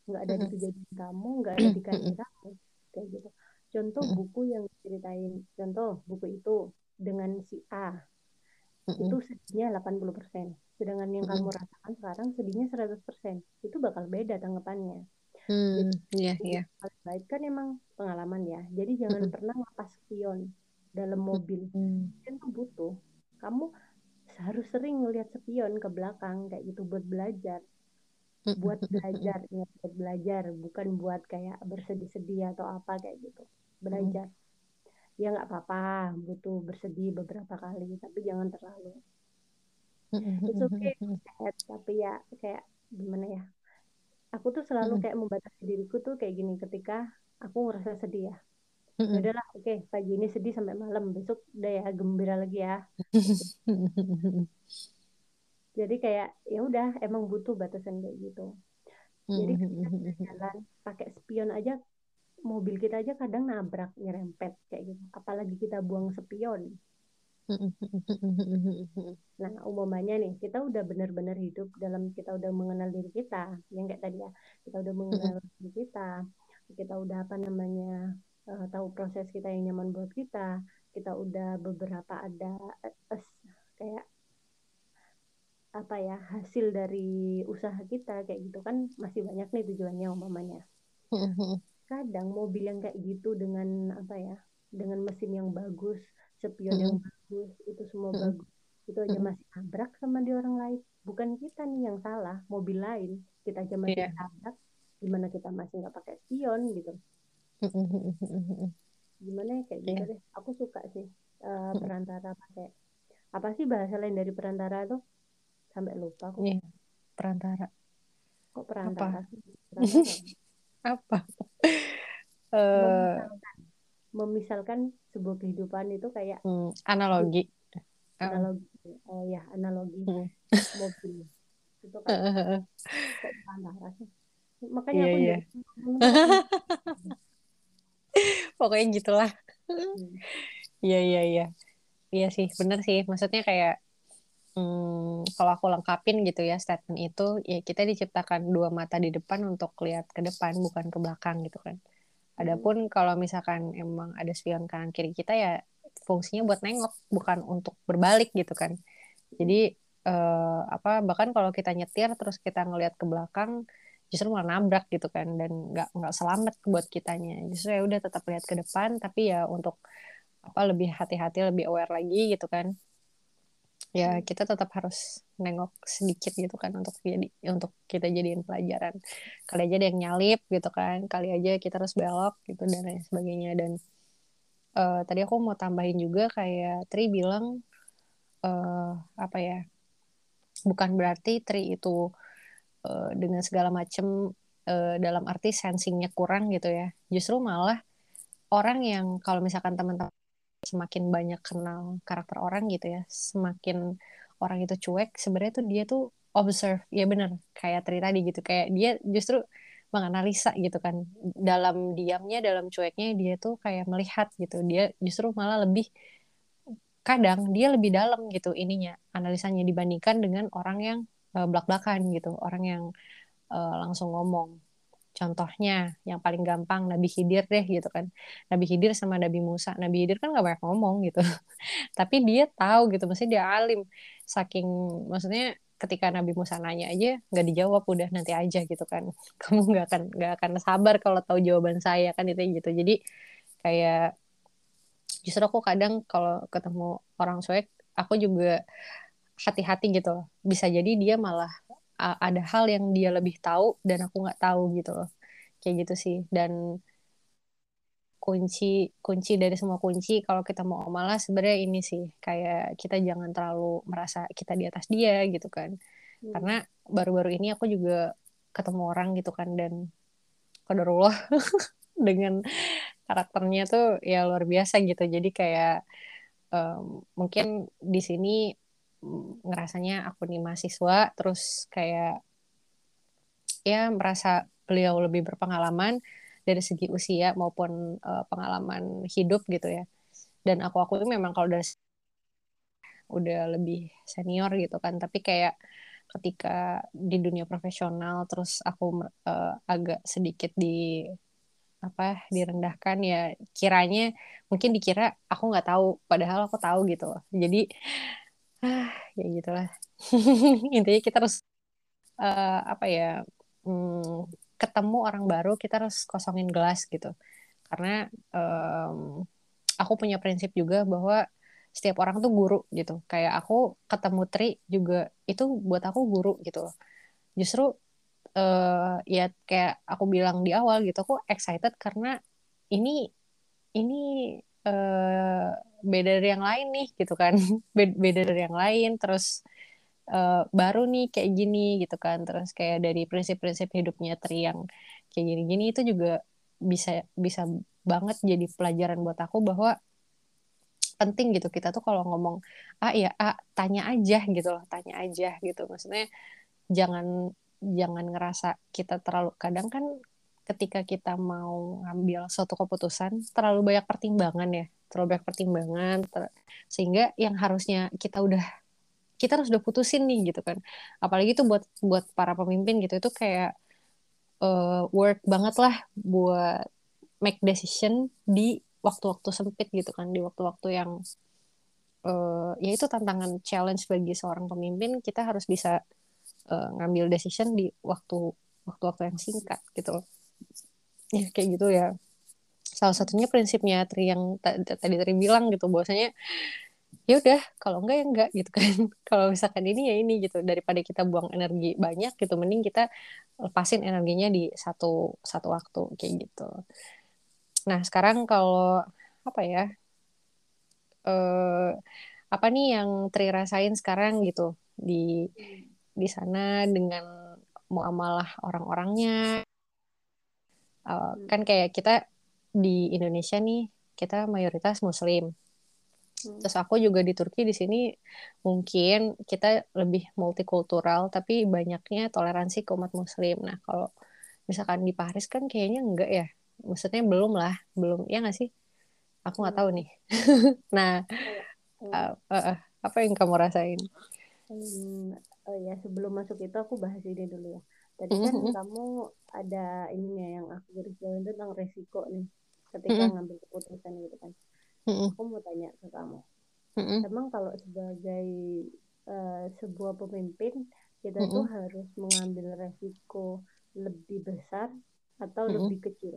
nggak ada di kejadian kamu nggak ada di karya kamu kayak gitu. Contoh buku yang ceritain contoh buku itu dengan si A itu sedihnya 80% sedangkan yang kamu rasakan sekarang sedihnya 100% itu bakal beda tanggapannya. Hmm, iya, iya. paling baik kan emang pengalaman ya. Jadi jangan pernah ngelepas spion dalam mobil. Hmm. kan tuh butuh. Kamu harus sering ngelihat spion ke belakang kayak gitu buat belajar. Buat belajar ingat buat belajar bukan buat kayak bersedih-sedih atau apa kayak gitu. Belajar. Ya nggak apa-apa butuh bersedih beberapa kali tapi jangan terlalu. It's okay sad tapi ya kayak gimana ya? Aku tuh selalu kayak membatasi diriku tuh kayak gini ketika aku ngerasa sedih ya ya udahlah oke pagi ini sedih sampai malam. Besok udah ya gembira lagi ya. Jadi kayak ya udah emang butuh batasan kayak gitu. Jadi kita jalan pakai spion aja mobil kita aja kadang nabrak nyerempet kayak gitu. Apalagi kita buang spion. Nah umumnya nih kita udah benar-benar hidup dalam kita udah mengenal diri kita. Yang kayak tadi ya kita udah mengenal diri kita. Kita udah apa namanya uh, tahu proses kita yang nyaman buat kita kita udah beberapa ada uh, kayak apa ya hasil dari usaha kita kayak gitu kan masih banyak nih tujuannya umpamanya. Kadang mobil yang kayak gitu dengan apa ya dengan mesin yang bagus spion yang bagus itu semua bagus itu aja masih nabrak sama di orang lain. Bukan kita nih yang salah mobil lain. Kita aja masih yeah. tabrak gimana kita masih nggak pakai spion gitu gimana ya kayak gitu yeah. deh. Aku suka sih uh, perantara pakai apa sih bahasa lain dari perantara tuh? Sampai lupa aku. Yeah. perantara. Kok perantara apa, perantara. apa? uh... memisalkan. Sebuah kehidupan itu kayak hmm, analogi. Analogi. Oh ya analogi. Hmm. mobil. Itu kan kok antara sih? Makanya yeah, aku yeah. Pokoknya gitulah. Hmm. iya iya iya. Iya sih bener sih. Maksudnya kayak hmm, kalau aku lengkapin gitu ya statement itu ya kita diciptakan dua mata di depan untuk lihat ke depan bukan ke belakang gitu kan. Adapun kalau misalkan emang ada spion kanan kiri kita ya fungsinya buat nengok bukan untuk berbalik gitu kan. Jadi eh, apa bahkan kalau kita nyetir terus kita ngelihat ke belakang justru malah nabrak gitu kan dan nggak nggak selamat buat kitanya. Justru ya udah tetap lihat ke depan tapi ya untuk apa lebih hati-hati lebih aware lagi gitu kan. Ya kita tetap harus nengok sedikit gitu kan untuk jadi untuk kita jadiin pelajaran. Kali aja ada yang nyalip gitu kan kali aja kita harus belok gitu dan lain sebagainya. Dan uh, tadi aku mau tambahin juga kayak Tri bilang uh, apa ya bukan berarti Tri itu uh, dengan segala macam uh, dalam arti sensingnya kurang gitu ya. Justru malah orang yang kalau misalkan teman-teman semakin banyak kenal karakter orang gitu ya semakin orang itu cuek sebenarnya tuh dia tuh observe ya bener kayak Tri tadi gitu. Kayak dia justru menganalisa gitu kan. Dalam diamnya dalam cueknya dia tuh kayak melihat gitu. Dia justru malah lebih kadang dia lebih dalam gitu ininya analisanya dibandingkan dengan orang yang uh, belak-belakan gitu orang yang uh, langsung ngomong Contohnya yang paling gampang Nabi Khidir deh gitu kan. Nabi Khidir sama Nabi Musa. Nabi Khidir kan gak banyak ngomong gitu. Tapi dia tahu gitu, maksudnya dia alim. Saking maksudnya ketika Nabi Musa nanya aja nggak dijawab udah nanti aja gitu kan. Kamu nggak akan nggak akan sabar kalau tahu jawaban saya kan itu gitu. Jadi kayak justru aku kadang kalau ketemu orang cuek aku juga hati-hati gitu bisa jadi dia malah ada hal yang dia lebih tahu dan aku nggak tahu gitu loh. Kayak gitu sih. Dan kunci kunci dari semua kunci kalau kita mau malas sebenarnya ini sih. Kayak kita jangan terlalu merasa kita di atas dia gitu kan. Hmm. karena baru-baru ini aku juga ketemu orang gitu kan dan kodarullah dengan karakternya tuh ya luar biasa gitu. Jadi kayak um, mungkin di sini ngerasanya aku nih mahasiswa terus kayak ya merasa beliau lebih berpengalaman dari segi usia maupun uh, pengalaman hidup gitu ya. Dan aku aku itu memang kalau dari udah lebih senior gitu kan. Tapi kayak ketika di dunia profesional terus aku uh, agak sedikit di apa direndahkan ya kiranya mungkin dikira aku nggak tahu padahal aku tahu gitu loh. Jadi ah ya gitulah. Intinya kita harus uh, apa ya hmm, ketemu orang baru kita harus kosongin gelas gitu. Karena um, aku punya prinsip juga bahwa setiap orang tuh guru gitu. Kayak aku ketemu Tri juga itu buat aku guru gitu. Justru uh, ya kayak aku bilang di awal gitu aku excited karena ini ini uh, beda dari yang lain nih gitu kan. Beda dari yang lain terus uh, baru nih kayak gini gitu kan. Terus kayak dari prinsip-prinsip hidupnya Tri yang kayak gini-gini itu juga bisa bisa banget jadi pelajaran buat aku bahwa penting gitu. Kita tuh kalau ngomong ah ya ah tanya aja gitu loh. Tanya aja gitu. Maksudnya jangan jangan ngerasa kita terlalu kadang kan ketika kita mau ngambil suatu keputusan terlalu banyak pertimbangan ya. Terlalu banyak pertimbangan ter sehingga yang harusnya kita udah kita harus udah putusin nih gitu kan. Apalagi itu buat buat para pemimpin gitu itu kayak uh, work banget lah buat make decision di waktu-waktu sempit gitu kan. Di waktu-waktu yang uh, ya itu tantangan challenge bagi seorang pemimpin kita harus bisa uh, ngambil decision di waktu waktu-waktu yang singkat gitu ya kayak gitu ya. Salah satunya prinsipnya Tri yang tadi Tri bilang gitu bahwasanya ya udah kalau enggak ya enggak gitu kan. Kalau misalkan ini ya ini gitu daripada kita buang energi banyak gitu mending kita lepasin energinya di satu satu waktu kayak gitu. Nah sekarang kalau apa ya eh, apa nih yang Tri rasain sekarang gitu di di sana dengan muamalah orang-orangnya Uh, kan kayak kita di Indonesia nih kita mayoritas Muslim Hmm. Terus aku juga di Turki di sini mungkin kita lebih multikultural tapi banyaknya toleransi ke umat Muslim. Nah kalau misalkan di Paris kan kayaknya enggak ya. Maksudnya belum lah, belum ya nggak sih? Aku nggak tahu Hmm. nih. nah Hmm. uh, uh, uh, apa yang kamu rasain? Hmm, oh ya sebelum masuk itu aku bahas ini dulu ya. Tadi kan Mm-mm, kamu ada ininya yang aku garis bawahi tentang resiko nih ketika mm-mm, ngambil keputusan gitu kan. mm-mm, Aku mau tanya ke kamu. mm-mm, Emang kalau sebagai eh, sebuah pemimpin kita tuh mm-mm, harus mengambil resiko lebih besar atau mm-mm. lebih kecil?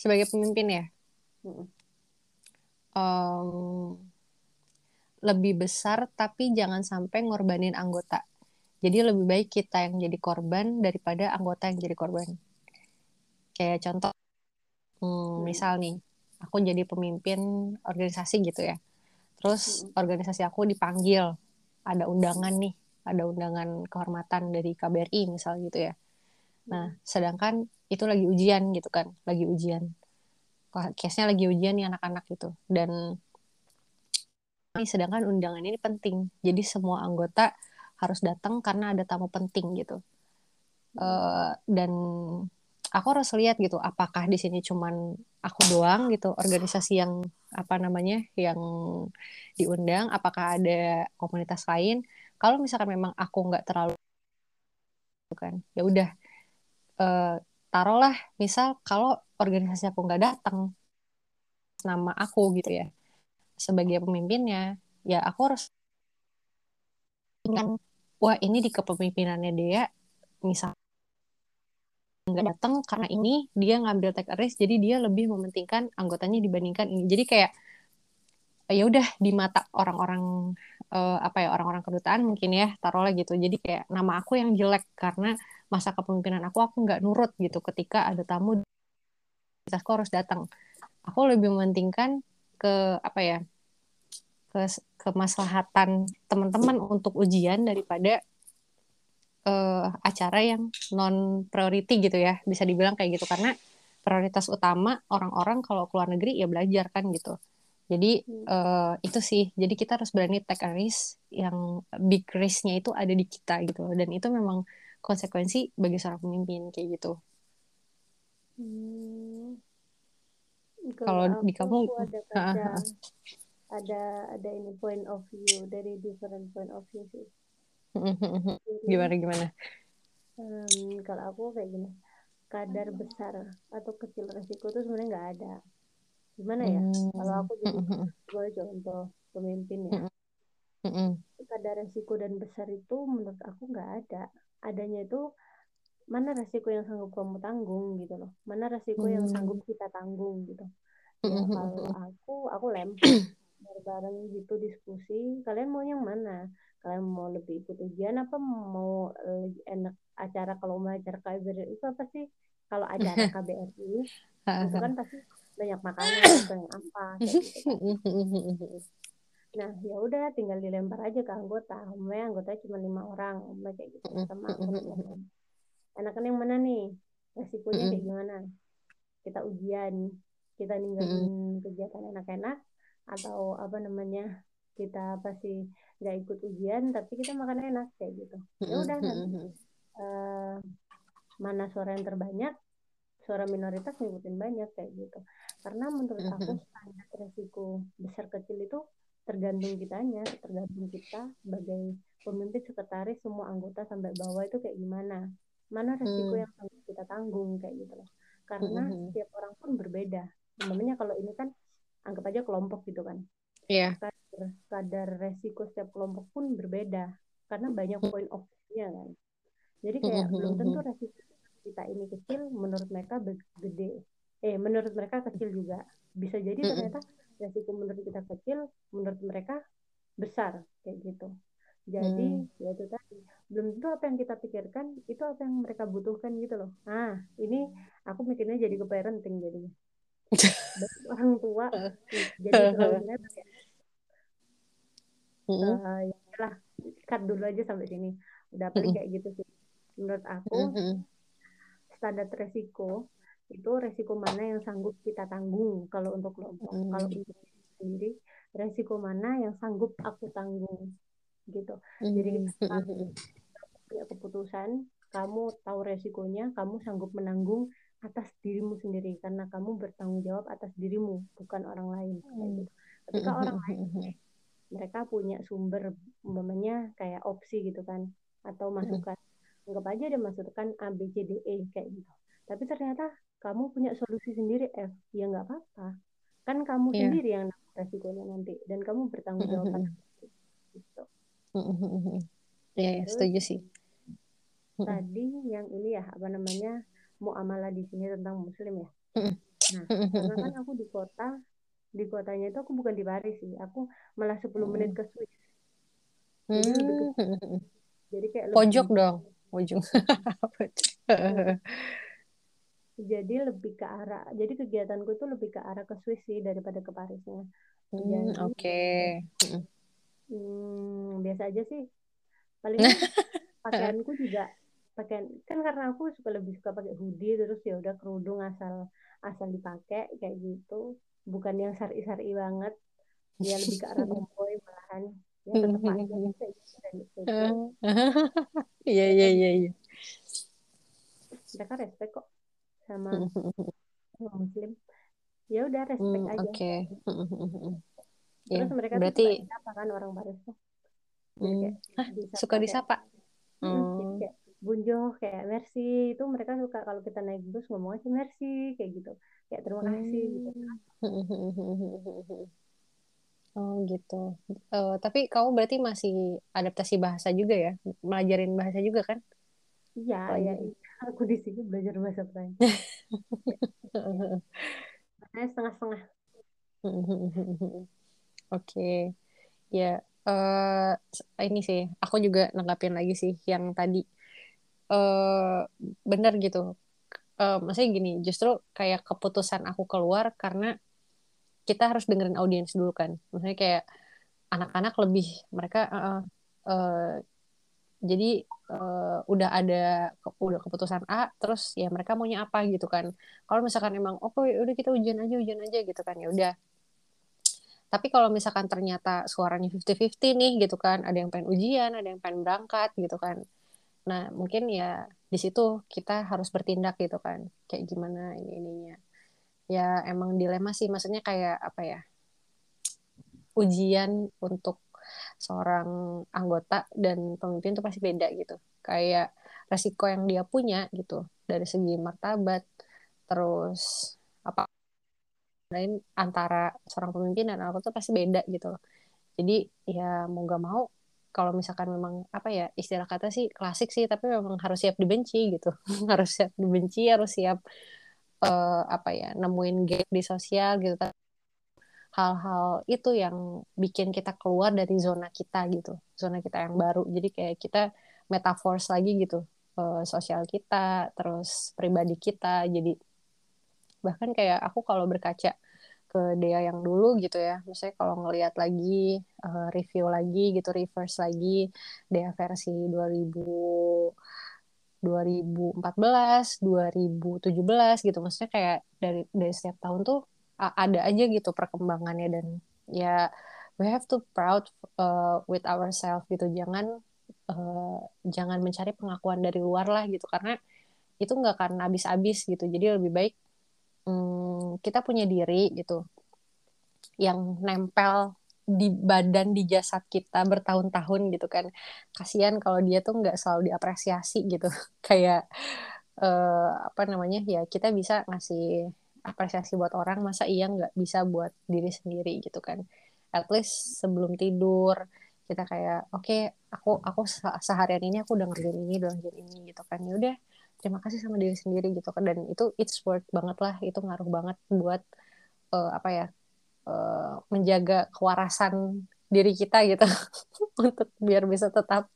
Sebagai pemimpin ya, Mm-mm. um, lebih besar tapi jangan sampai ngorbanin anggota. Jadi lebih baik kita yang jadi korban daripada anggota yang jadi korban. Kayak contoh, hmm, misal nih, aku jadi pemimpin organisasi gitu ya. Terus organisasi aku dipanggil, ada undangan nih, ada undangan kehormatan dari KBRI misal gitu ya. Nah, sedangkan itu lagi ujian gitu kan, lagi ujian. Case-nya lagi ujian nih anak-anak gitu. Dan ini sedangkan undangan ini penting. Jadi semua anggota harus datang karena ada tamu penting gitu. Eh, dan aku harus lihat gitu, apakah di sini cuman aku doang gitu, organisasi yang apa namanya, yang diundang, apakah ada komunitas lain. Kalau misalkan memang aku nggak terlalu kan, ya udah eh, taruhlah misal kalau organisasi aku nggak datang nama aku gitu ya sebagai pemimpinnya, ya aku harus ingat, wah ini di kepemimpinannya dia misal nggak datang karena ini dia ngambil take a risk jadi dia lebih mementingkan anggotanya dibandingkan ini. Jadi kayak ya udah di mata orang-orang eh, apa ya orang-orang kedutaan mungkin ya taruhlah gitu. Jadi kayak nama aku yang jelek karena masa kepemimpinan aku aku nggak nurut gitu ketika ada tamu. Aku harus datang aku lebih mementingkan ke apa ya ke kemaslahatan teman-teman untuk ujian daripada eh, acara yang non priority gitu ya bisa dibilang kayak gitu. Karena prioritas utama orang-orang kalau keluar negeri ya belajar kan gitu. Jadi eh, itu sih. Jadi kita harus berani take a risk yang big risknya itu ada di kita gitu. Dan itu memang konsekuensi bagi seorang pemimpin kayak gitu. Hmm. kalau di kamu ada ada ini point of view dari different point of view sih. Jadi gimana gimana em, kalau aku kayak gini, kadar besar atau kecil resiko itu sebenarnya nggak ada. Gimana ya? Kalau aku jadi gue contoh pemimpin ya, kadar resiko dan besar itu menurut aku nggak ada. Adanya itu mana resiko yang sanggup kamu tanggung gitu loh. Mana resiko yang sanggup kita tanggung gitu. Ya kalau aku aku lempar bareng gitu diskusi. Kalian mau yang mana? Kalian mau lebih ikut ujian apa mau lebih enak acara kalau mau acara KBRI itu apa sih? Kalau acara KBRI itu kan pasti banyak makanan banyak apa kayak gitu kan. Nah, ya udah tinggal dilempar aja ke anggota. Umumnya anggotanya cuma lima orang, umumnya kayak gitu sama anggota. Enakan yang mana nih? Resikonya kayak gimana? Kita ujian, kita ninggalin kegiatan enak-enak, atau apa namanya? Kita pasti nggak ikut ujian, tapi kita makan enak kayak gitu. Ya udah nanti uh, mana suara yang terbanyak, suara minoritas ngikutin banyak kayak gitu. Karena menurut aku standar resiko besar kecil itu tergantung kitanya, tergantung kita sebagai pemimpin sekretaris semua anggota sampai bawah itu kayak gimana. Mana resiko yang harus kita tanggung kayak gitu loh. Karena setiap orang pun berbeda. Namanya kalau ini kan anggap aja kelompok gitu kan. Iya. Yeah. Kadar, kadar resiko setiap kelompok pun berbeda karena banyak hmm. point of view-nya kan. Jadi kayak mm-hmm. belum hmm, tentu resiko kita ini kecil menurut mereka gede. Eh menurut mereka kecil juga. Bisa jadi ternyata resiko menurut kita kecil menurut mereka besar kayak gitu. Jadi hmm. ya itu tadi belum tentu apa yang kita pikirkan itu apa yang mereka butuhkan gitu loh. Ah ini aku mikirnya jadi ke parenting jadinya orang tua. Jadi terlalu ya. uh, ya lah cut dulu aja sampai sini. Udah paling kayak gitu sih. Menurut aku standar resiko itu resiko mana yang sanggup kita tanggung kalau untuk kelompok? Kalau untuk sendiri resiko mana yang sanggup aku tanggung? Gitu. Jadi kita punya keputusan kamu tahu resikonya kamu sanggup menanggung atas dirimu sendiri karena kamu bertanggung jawab atas dirimu bukan orang lain gitu. ketika orang lain mereka punya sumber umpamanya kayak opsi gitu kan atau masukan anggap aja ada masukan A B C D E kayak gitu. Tapi ternyata kamu punya solusi sendiri F. Ya nggak apa-apa. Kan kamu yeah. sendiri yang resikonya nanti dan kamu bertanggung jawab gitu. Iya, ya, setuju sih. Tadi yang ini ya apa namanya muamalah di sini tentang muslim ya. Nah, karena kan aku di kota, di kotanya itu aku bukan di Paris sih, aku malah 10 menit ke Swiss. Jadi ke, jadi kayak pojok lebih, dong, ujung. jadi lebih ke arah, jadi kegiatanku itu lebih ke arah ke Swiss sih daripada ke Parisnya. Hmm, Oke. Okay. Hmm, biasa aja sih. Paling pakaianku juga pakaian kan karena aku suka lebih suka pakai hoodie terus ya udah kerudung asal asal dipakai kayak gitu. Bukan yang sari-sari banget. Dia lebih ke arah tomboy malahan. Ya tetap aja gitu dan itu iya iya iya iya. Mereka respect kok sama muslim. Ya udah respect hmm, aja. oke. Okay. terus yeah, mereka berarti suka kan orang Paris tuh. Hmm. Hah, suka disapa? hmm. Bunjo kayak merci itu mereka suka kalau kita naik bus ngomong aja merci kayak gitu. Kayak terima kasih gitu oh gitu. Uh, tapi kamu berarti masih adaptasi bahasa juga ya? Melajarin bahasa juga kan? Iya ya aku di sini belajar bahasa Prancis setengah-setengah. Oke. Okay. ya uh, ini sih aku juga nanggapin lagi sih yang tadi uh, bener gitu. Uh, maksudnya gini justru kayak keputusan aku keluar karena kita harus dengerin audiens dulu kan. Maksudnya kayak anak-anak lebih mereka uh, uh, jadi uh, udah ada udah keputusan A terus ya mereka maunya apa gitu kan. Kalau misalkan emang oh ya udah kita ujian aja ujian aja gitu kan ya udah. Tapi kalau misalkan ternyata suaranya 50-50 nih gitu kan ada yang pengen ujian ada yang pengen berangkat gitu kan Nah, mungkin ya di situ kita harus bertindak gitu kan. Kayak gimana ini ininya. Ya emang dilema sih maksudnya kayak apa ya? Ujian untuk seorang anggota dan pemimpin itu pasti beda gitu. Kayak resiko yang dia punya gitu dari segi martabat terus apa lain antara seorang pemimpin dan anggota itu pasti beda gitu Jadi ya mau gak mau kalau misalkan memang apa ya istilah kata sih klasik sih tapi memang harus siap dibenci gitu. Harus siap dibenci harus siap uh, apa ya nemuin gap di sosial gitu. Hal-hal itu yang bikin kita keluar dari zona kita gitu zona kita yang baru. Jadi kayak kita metaforce lagi gitu uh, sosial kita terus pribadi kita. Jadi bahkan kayak aku kalau berkaca ke Dea yang dulu gitu ya. Misalnya kalau ngelihat lagi uh, review lagi gitu reverse lagi Dea versi 2000 2014, 2017 gitu. Maksudnya kayak dari dari setiap tahun tuh ada aja gitu perkembangannya dan ya we have to proud uh, with ourselves gitu. Jangan uh, jangan mencari pengakuan dari luar lah gitu karena itu nggak akan habis-habis gitu. Jadi lebih baik hmm, kita punya diri gitu yang nempel di badan di jasad kita bertahun-tahun gitu kan. Kasihan kalau dia tuh nggak selalu diapresiasi gitu. Kayak uh, apa namanya ya kita bisa ngasih apresiasi buat orang masa iya nggak bisa buat diri sendiri gitu kan. At least sebelum tidur kita kayak oke okay, aku aku seharian ini aku udah ngerjain ini udah ngerjain ini gitu kan. Ya udah terima kasih sama diri sendiri gitu kan. Dan itu it's worth banget lah. Itu ngaruh banget buat uh, apa ya uh, menjaga kewarasan diri kita gitu. Untuk biar bisa tetap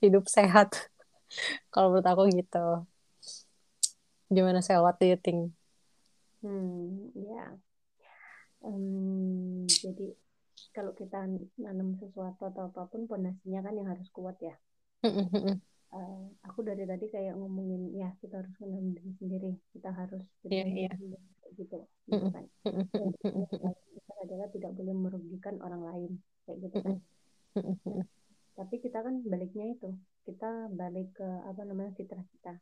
hidup sehat. Kalau menurut aku gitu. Gimana sih what do you think? Hmm ya. Um, jadi kalau kita nanam sesuatu atau apa pun pondasinya kan yang harus kuat ya uh, aku dari tadi kayak ngomongin ya kita harus menanam diri sendiri. Kita harus yeah, yeah. gitu gitu kan. Dan adalah tidak boleh merugikan orang lain kayak gitu kan. Tapi kita kan baliknya itu kita balik ke apa namanya fitrah kita.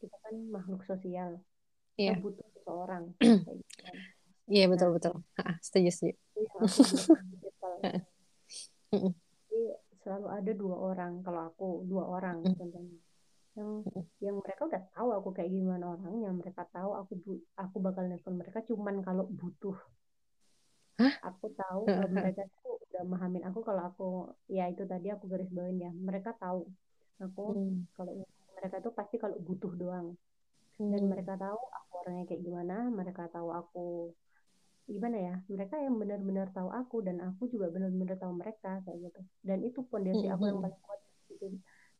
Kita kan makhluk sosial. Kita yeah. butuh seseorang gitu kan. Iya betul nah, betul. setuju setuju. Selalu ada dua orang kalau aku dua orang contohnya. Yang yang mereka udah tahu aku kayak gimana orangnya mereka tahu aku aku bakal nelfon mereka cuman kalau butuh. Hah? aku tahu uh, mereka tuh udah memahamin aku kalau aku ya itu tadi aku garis bawain ya mereka tahu. Aku hmm. kalau mereka tuh pasti kalau butuh doang. Hmm. dan mereka tahu aku orangnya kayak gimana mereka tahu aku gimana ya mereka yang benar-benar tahu aku dan aku juga benar-benar tahu mereka kayak gitu. Dan itu pondasi mm -hmm. aku yang paling kuat gitu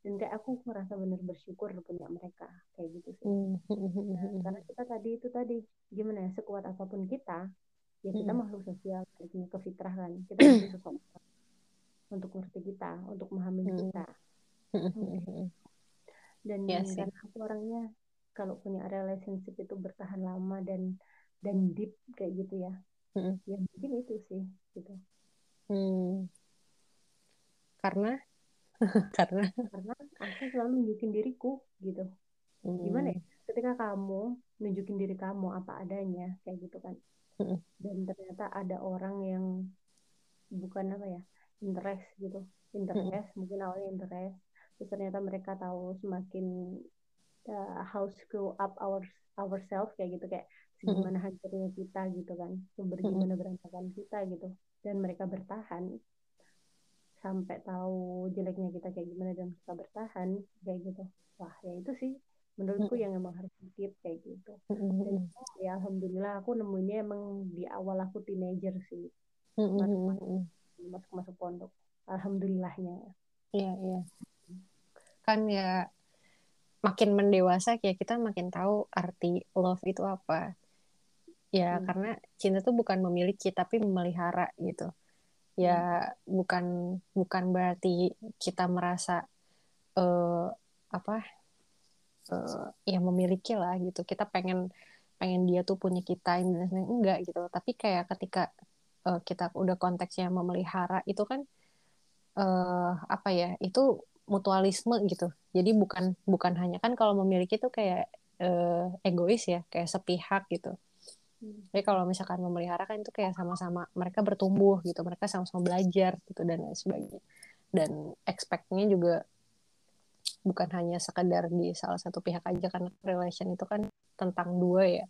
dan kayak aku merasa benar bersyukur punya mereka kayak gitu sih. Mm -hmm. nah, karena kita tadi itu tadi gimana ya sekuat apa pun kita ya kita mm -hmm. makhluk sosial punya ke fitrah kan. Kita butuh seseorang untuk ngerti kita untuk memahami mm -hmm. kita dan ya karena aku orangnya kalau punya relationship itu bertahan lama dan dan deep kayak gitu ya mm. ya mungkin itu sih gitu hmm. karena karena karena aku selalu nunjukin diriku gitu mm. gimana ya ketika kamu nunjukin diri kamu apa adanya kayak gitu kan mm. dan ternyata ada orang yang bukan apa ya interest gitu interest mm. mungkin awalnya interest terus ternyata mereka tahu semakin uh, how screw up our ourselves kayak gitu kayak gimana hancurnya kita gitu kan sumber gimana berantakan kita gitu dan mereka bertahan. Sampai tahu jeleknya kita kayak gimana dan kita bertahan kayak gitu. Wah ya itu sih. Menurutku yang emang harus dikit kayak gitu. Dan ya alhamdulillah aku nemunya emang di awal aku teenager sih. Masuk masuk masuk pondok. Alhamdulillahnya. Iya iya. Kan ya makin mendewasa kayak kita makin tahu arti love itu apa ya hmm. karena cinta tuh bukan memiliki tapi memelihara gitu. Ya hmm. bukan bukan berarti kita merasa uh, apa uh, ya memiliki lah gitu. Kita pengen pengen dia tuh punya kita ini dan enggak gitu tapi kayak ketika uh, kita udah konteksnya memelihara itu kan uh, apa ya itu mutualisme gitu. Jadi bukan bukan hanya kan kalau memiliki itu kayak uh, egois ya kayak sepihak gitu jadi kalau misalkan memelihara kan itu kayak sama-sama mereka bertumbuh gitu, mereka sama-sama belajar gitu dan lain sebagainya. Dan expect-nya juga bukan hanya sekedar di salah satu pihak aja kan relation itu kan tentang dua ya.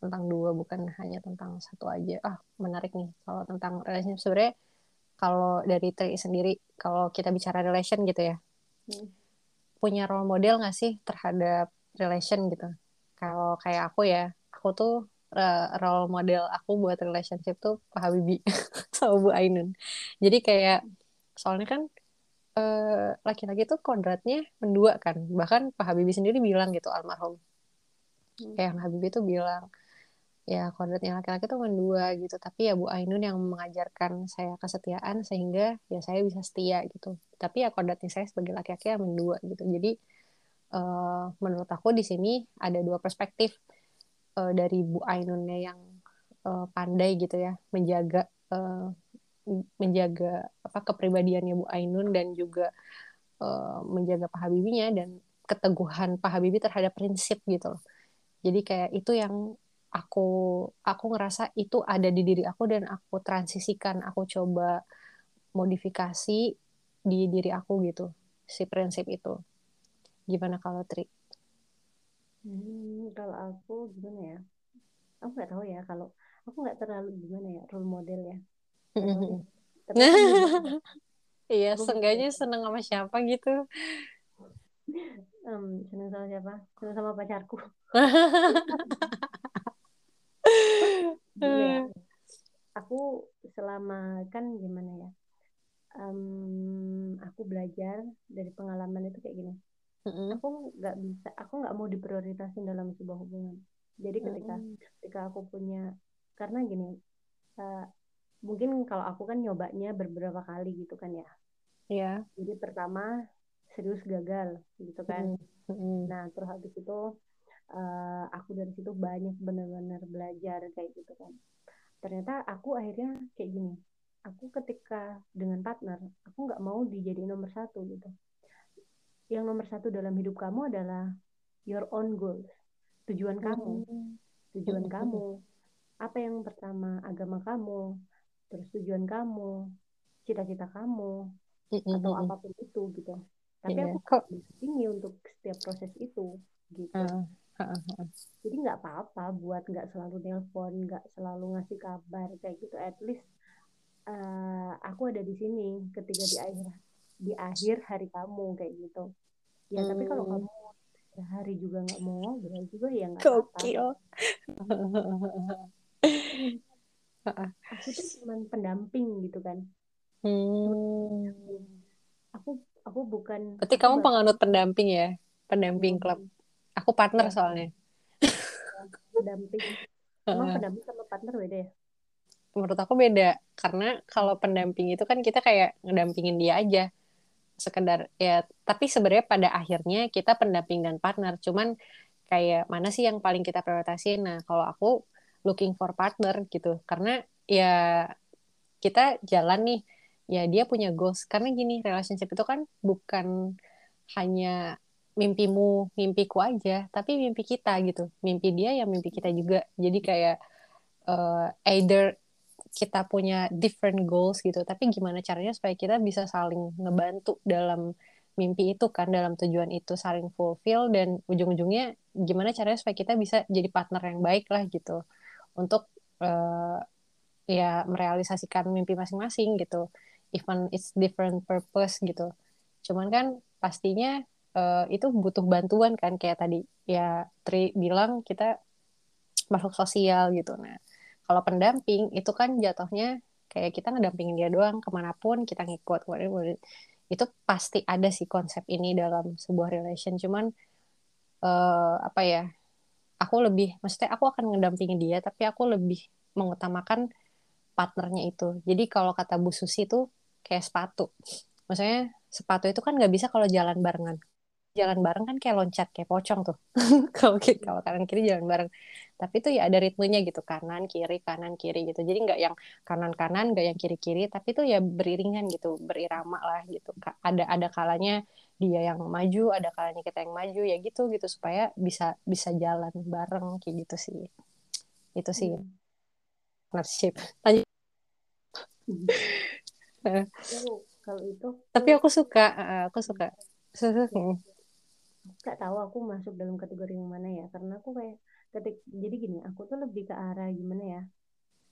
Tentang dua bukan hanya tentang satu aja. Ah, menarik nih kalau tentang relation sebenarnya kalau dari Tri sendiri kalau kita bicara relation gitu ya. Hmm. Punya role model gak sih terhadap relation gitu? Kalau kayak aku ya, aku tuh role model aku buat relationship tuh Pak Habibie sama Bu Ainun. Jadi kayak soalnya kan uh, laki-laki tuh kodratnya mendua kan. Bahkan Pak Habibie sendiri bilang gitu almarhum. Hmm. Kayak yang Habibie tuh bilang ya kodratnya laki-laki tuh mendua gitu. Tapi ya Bu Ainun yang mengajarkan saya kesetiaan sehingga ya saya bisa setia gitu. Tapi ya kodratnya saya sebagai laki-laki yang mendua gitu. Jadi uh, menurut aku di sini ada dua perspektif uh, dari Bu Ainunnya yang uh, pandai gitu ya menjaga uh, menjaga apa kepribadiannya Bu Ainun dan juga uh, menjaga Pak Habibinya dan keteguhan Pak Habibie terhadap prinsip gitu loh. Jadi kayak itu yang aku aku ngerasa itu ada di diri aku dan aku transisikan, aku coba modifikasi di diri aku gitu si prinsip itu. Gimana kalau Tri? Hmm, kalau aku gimana ya? Aku nggak tahu ya kalau aku nggak terlalu gimana ya role model ya. Iya, seenggaknya seneng sama siapa gitu. Um, seneng sama siapa? Seneng sama pacarku. ya? Aku selama kan gimana ya? Um, aku belajar dari pengalaman itu kayak gini Mm-mm. aku nggak bisa aku nggak mau diprioritasin dalam sebuah hubungan jadi ketika Mm-mm. ketika aku punya karena gini uh, mungkin kalau aku kan nyobanya beberapa kali gitu kan ya Iya. jadi pertama serius gagal gitu kan Mm-mm. nah terus habis itu uh, aku dari situ banyak benar-benar belajar kayak gitu kan ternyata aku akhirnya kayak gini aku ketika dengan partner aku nggak mau dijadiin nomor satu gitu yang nomor satu dalam hidup kamu adalah your own goals. Tujuan kamu. Tujuan Mm-mm. kamu. Apa yang pertama? Agama kamu. Terus tujuan kamu. Cita-cita kamu. Atau Mm-mm. apa pun itu gitu. Tapi Iya. aku Kok tinggi untuk setiap proses itu gitu. Uh, uh, uh. jadi nggak apa-apa buat nggak selalu nelpon nggak selalu ngasih kabar kayak gitu. At least uh, aku ada di sini ketika di akhir di akhir hari kamu kayak gitu ya tapi kalau Hmm. kamu sehari juga nggak mau ngobrol juga ya nggak apa-apa aku tuh cuman pendamping gitu kan Hmm. aku aku bukan Berarti aku kamu bak- penganut pendamping ya? Pendamping klub. Aku partner Ya. soalnya. pendamping emang pendamping sama partner beda ya Menurut aku beda. Karena kalau pendamping itu kan kita kayak ngedampingin dia aja. Sekedar ya, tapi sebenarnya pada akhirnya kita pendamping dan partner. Cuman kayak mana sih yang paling kita prioritasin? Nah, kalau aku looking for partner gitu. Karena ya kita jalan nih, ya dia punya goals. Karena gini, relationship itu kan bukan hanya mimpimu, mimpiku aja, tapi mimpi kita gitu. Mimpi dia ya mimpi kita juga. Jadi kayak uh, either kita punya different goals gitu, tapi gimana caranya supaya kita bisa saling ngebantu dalam mimpi itu kan, dalam tujuan itu saling fulfill dan ujung-ujungnya gimana caranya supaya kita bisa jadi partner yang baik lah gitu untuk uh, ya merealisasikan mimpi masing-masing gitu. Even it's different purpose gitu. Cuman kan pastinya uh, itu butuh bantuan kan kayak tadi ya Tri bilang kita makhluk sosial gitu. Nah, kalau pendamping itu kan jatuhnya kayak kita ngedampingin dia doang ke mana pun kita ngikut itu pasti ada sih konsep ini dalam sebuah relation. Cuman uh, apa ya aku lebih maksudnya aku akan ngedampingin dia tapi aku lebih mengutamakan partnernya itu. Jadi kalau kata Bu Susi itu kayak sepatu. Maksudnya sepatu itu kan nggak bisa kalau jalan barengan jalan bareng kan kayak loncat kayak pocong tuh. Kalau kalau kanan kiri jalan bareng. Tapi itu ya ada ritmenya gitu kanan kiri kanan kiri gitu. Jadi nggak yang kanan kanan nggak yang kiri kiri tapi itu ya beriringan gitu berirama lah gitu ada ada kalanya dia yang maju ada kalanya kita yang maju ya gitu gitu. Supaya bisa bisa jalan bareng kayak gitu sih. Itu sih. Hmm. partnership. Aku- kalau itu tapi aku suka uh, aku suka. Hmm. Nggak tahu aku masuk dalam kategori yang mana ya karena aku kayak ketik jadi gini aku tuh lebih ke arah gimana ya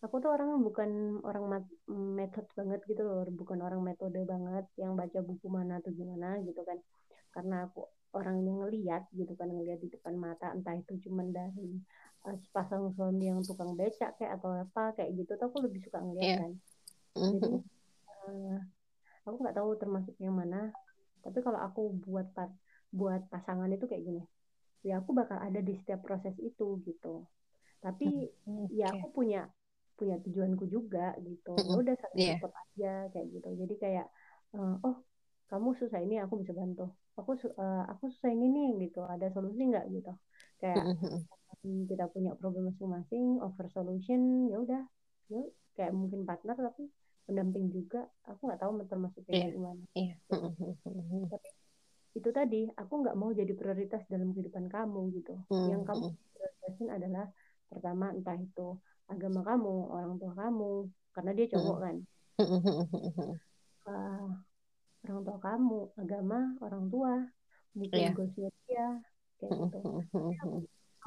aku tuh orang bukan orang metode banget gitu loh bukan orang metode banget yang baca buku mana atau gimana gitu kan karena aku orang yang ngeliat gitu kan ngeliat di depan mata entah itu cuman dari uh, sepasang suami yang tukang becak kayak atau apa kayak gitu tuh aku lebih suka ngeliat Iya. kan jadi Mhm. uh, aku nggak tahu termasuk yang mana tapi kalau aku buat part buat pasangan itu kayak gini ya aku bakal ada di setiap proses itu gitu tapi ya Oke. aku punya punya tujuanku juga gitu ya Mm-mm. udah saling Iya. support aja kayak gitu jadi kayak eh, oh kamu susah ini aku bisa bantu aku eh, aku susah ini nih gitu ada solusi nggak gitu kayak hmm, kita punya problem masing-masing over solution ya udah ya kayak mungkin partner tapi pendamping juga aku nggak tahu termasuk Iya. kayak gimana Iya. Mhm. tapi itu tadi aku nggak mau jadi prioritas dalam kehidupan kamu gitu. Yang kamu Mhm. prioritasin adalah pertama entah itu agama kamu orang tua kamu karena dia cowok kan. Eh, orang tua kamu agama orang tua mungkin Iya. goalsnya dia kayak gitu.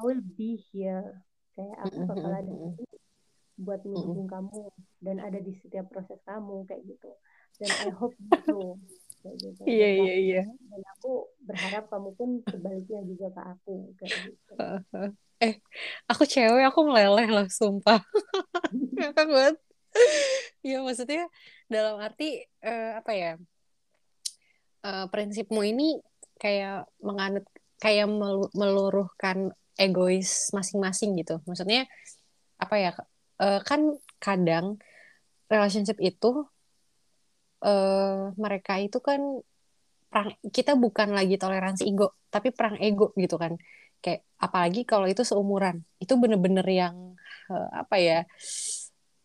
I will be here kayak aku bakal ada di sini buat mendukung kamu dan ada di setiap proses kamu kayak gitu. Dan I hope gitu kayak gitu Iya iya iya. dan aku berharap kamu pun sebaliknya juga ke aku kayak gitu Eh, aku cewek, aku meleleh loh, sumpah. Ngakak banget. Ya, maksudnya dalam arti, eh, apa ya, eh, prinsipmu ini kayak menganut kayak meluruhkan egois masing-masing gitu maksudnya apa ya uh, kan kadang relationship itu uh, mereka itu kan perang kita bukan lagi toleransi ego tapi perang ego gitu kan. Kayak apalagi kalau itu seumuran. Itu bener-bener yang uh, apa ya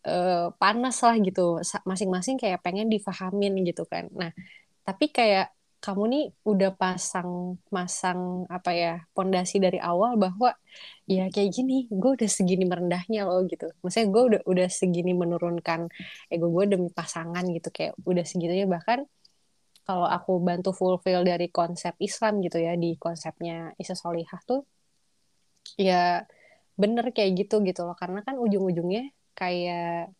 uh, panas lah gitu masing-masing kayak pengen difahamin gitu kan. Nah tapi kayak kamu nih udah pasang masang apa ya pondasi dari awal bahwa ya kayak gini gue udah segini merendahnya loh gitu. Maksudnya gue udah udah segini menurunkan ego gue demi pasangan gitu kayak udah segitunya. Bahkan kalau aku bantu fulfill dari konsep Islam gitu ya di konsepnya Isa Solihah tuh ya bener kayak gitu gitu loh. Karena kan ujung-ujungnya kayak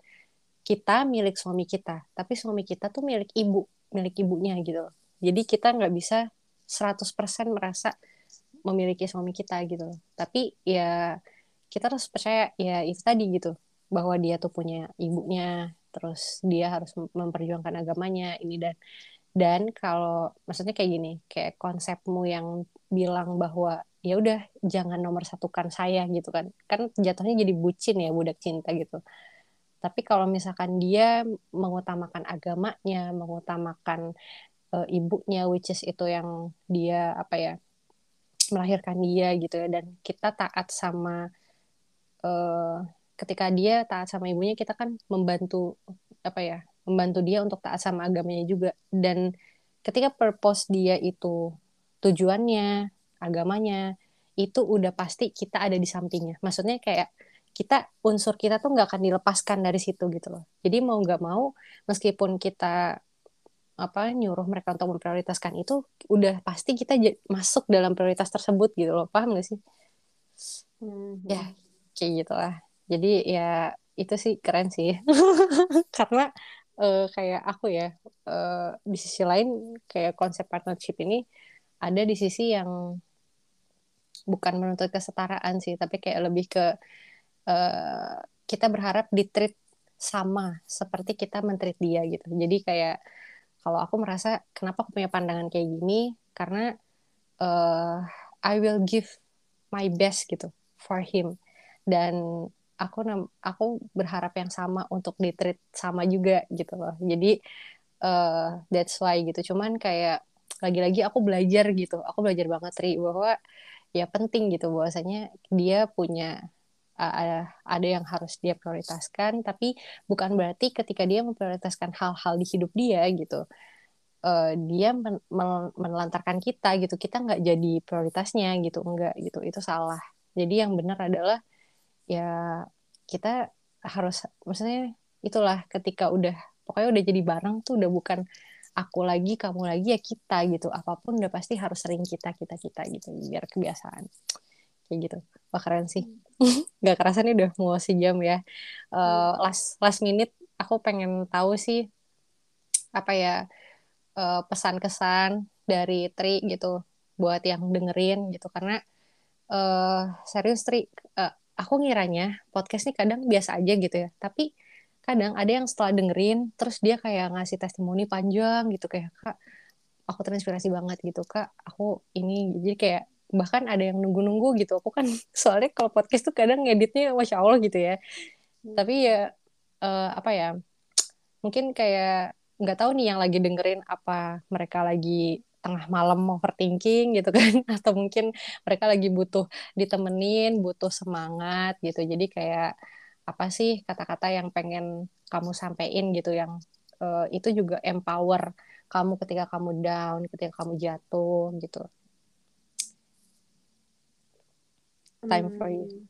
kita milik suami kita tapi suami kita tuh milik ibu milik ibunya gitu loh jadi kita nggak bisa 100% merasa memiliki suami kita gitu. Tapi ya kita harus percaya ya itu tadi gitu bahwa dia tuh punya ibunya terus dia harus memperjuangkan agamanya ini dan dan kalau maksudnya kayak gini kayak konsepmu yang bilang bahwa ya udah jangan nomor satukan saya gitu kan. Kan jatuhnya jadi bucin ya budak cinta gitu. Tapi kalau misalkan dia mengutamakan agamanya mengutamakan uh, ibunya which is itu yang dia apa ya melahirkan dia gitu ya. Dan kita taat sama uh, ketika dia taat sama ibunya kita kan membantu apa ya membantu dia untuk taat sama agamanya juga. Dan ketika purpose dia itu tujuannya agamanya itu udah pasti kita ada di sampingnya. Maksudnya kayak kita unsur kita tuh nggak akan dilepaskan dari situ gitu loh. Jadi mau nggak mau meskipun kita apa nyuruh mereka untuk memprioritaskan itu udah pasti kita masuk dalam prioritas tersebut gitu loh. Paham gak sih? Hmm. ya kayak gitulah. Jadi ya itu sih keren sih. Karena uh, kayak aku ya uh, di sisi lain kayak konsep partnership ini ada di sisi yang bukan menuntut kesetaraan sih tapi kayak lebih ke uh, kita berharap ditreat sama seperti kita mentreat dia gitu. Jadi kayak kalau aku merasa kenapa aku punya pandangan kayak gini? Karena uh, I will give my best gitu for him. Dan aku aku berharap yang sama untuk ditreat sama juga gitu loh. Jadi uh, that's why gitu. Cuman kayak lagi-lagi aku belajar gitu. Aku belajar banget Tri bahwa ya penting gitu bahwasanya dia punya uh, ada yang harus dia prioritaskan tapi bukan berarti ketika dia memprioritaskan hal-hal di hidup dia gitu uh, dia men menelantarkan kita gitu. Kita nggak jadi prioritasnya gitu enggak gitu. Itu salah. Jadi yang benar adalah ya kita harus maksudnya itulah ketika udah pokoknya udah jadi bareng tuh udah bukan aku lagi kamu lagi ya kita gitu. Apa pun udah pasti harus sering kita kita kita gitu biar kebiasaan. Kayak gitu wah keren sih. Nggak kerasa nih udah mau sejam ya. Uh, last last minute aku pengen tahu sih apa ya uh, pesan kesan dari Tri gitu buat yang dengerin gitu. Karena uh, serius Tri uh, aku ngiranya podcast ini kadang biasa aja gitu ya. Tapi kadang ada yang setelah dengerin terus dia kayak ngasih testimoni panjang gitu. Kayak kak aku terinspirasi banget gitu kak. Aku ini jadi kayak bahkan ada yang nunggu-nunggu gitu. Aku kan soalnya kalau podcast tuh kadang ngeditnya masya allah gitu ya. Hmm. tapi ya uh, apa ya mungkin kayak nggak tahu nih yang lagi dengerin apa mereka lagi tengah malam overthinking gitu kan. Atau mungkin mereka lagi butuh ditemenin butuh semangat gitu. Jadi kayak apa sih kata-kata yang pengen kamu sampaikan gitu yang uh, itu juga empower kamu ketika kamu down ketika kamu jatuh gitu time hmm, for you. Hmm,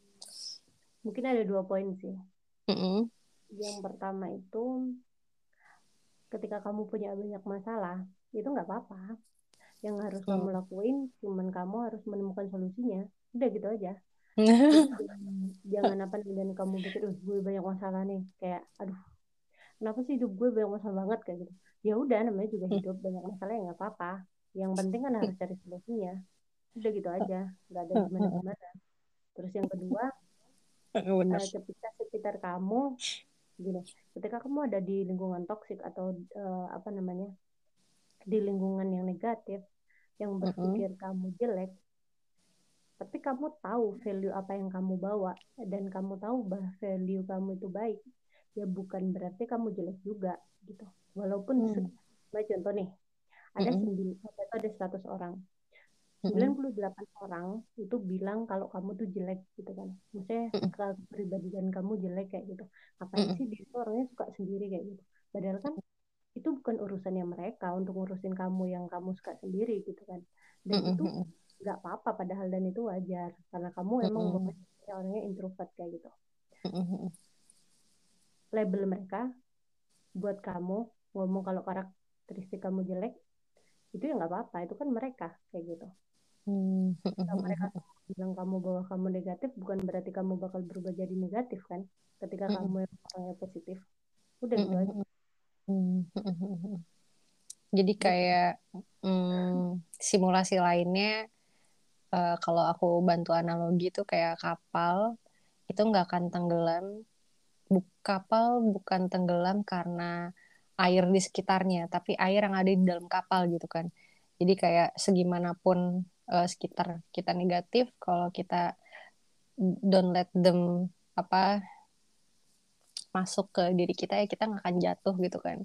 mungkin ada dua poin sih. Mm -hmm. yang pertama itu ketika kamu punya banyak masalah itu nggak apa-apa. Yang harus hmm. kamu lakuin cuman kamu harus menemukan solusinya. Udah gitu aja. Jangan, jangan apa dan kamu pikir uh, gue banyak masalah nih. Kayak aduh kenapa sih hidup gue banyak masalah banget? Kayak gitu. Ya udah namanya juga hmm. hidup banyak masalah ya nggak apa-apa. Yang penting kan harus cari solusinya. Udah gitu aja nggak ada hmm, gimana gimana terus yang kedua uh, ketika sekitar kamu gini ketika kamu ada di lingkungan toksik atau uh, apa namanya di lingkungan yang negatif yang berpikir mm -hmm. kamu jelek tapi kamu tahu value apa yang kamu bawa dan kamu tahu bahwa value kamu itu baik ya bukan berarti kamu jelek juga gitu walaupun hmm. contoh nih ada sembilan ada 100 orang 98 orang itu bilang kalau kamu tuh jelek gitu kan. Maksudnya kepribadian kamu jelek kayak gitu. Ngapain sih? Dia orangnya suka sendiri kayak gitu. Padahal kan itu bukan urusannya mereka untuk ngurusin kamu yang kamu suka sendiri gitu kan. Dan itu nggak apa-apa padahal dan itu wajar. Karena kamu emang orangnya introvert kayak gitu. Label mereka buat kamu ngomong kalau karakteristik kamu jelek itu ya nggak apa-apa. Itu kan mereka kayak gitu kalau mereka bilang kamu bahwa kamu negatif bukan berarti kamu bakal berubah jadi negatif kan? Ketika kamu yang orangnya positif. Udah gitu aja jadi kayak hmm, simulasi lainnya uh, kalau aku bantu analogi itu kayak kapal itu nggak akan tenggelam. Buk, kapal bukan tenggelam karena air di sekitarnya tapi air yang ada di dalam kapal gitu kan. Jadi kayak segimanapun uh, sekitar kita negatif kalau kita don't let them apa masuk ke diri kita ya kita nggak akan jatuh gitu kan.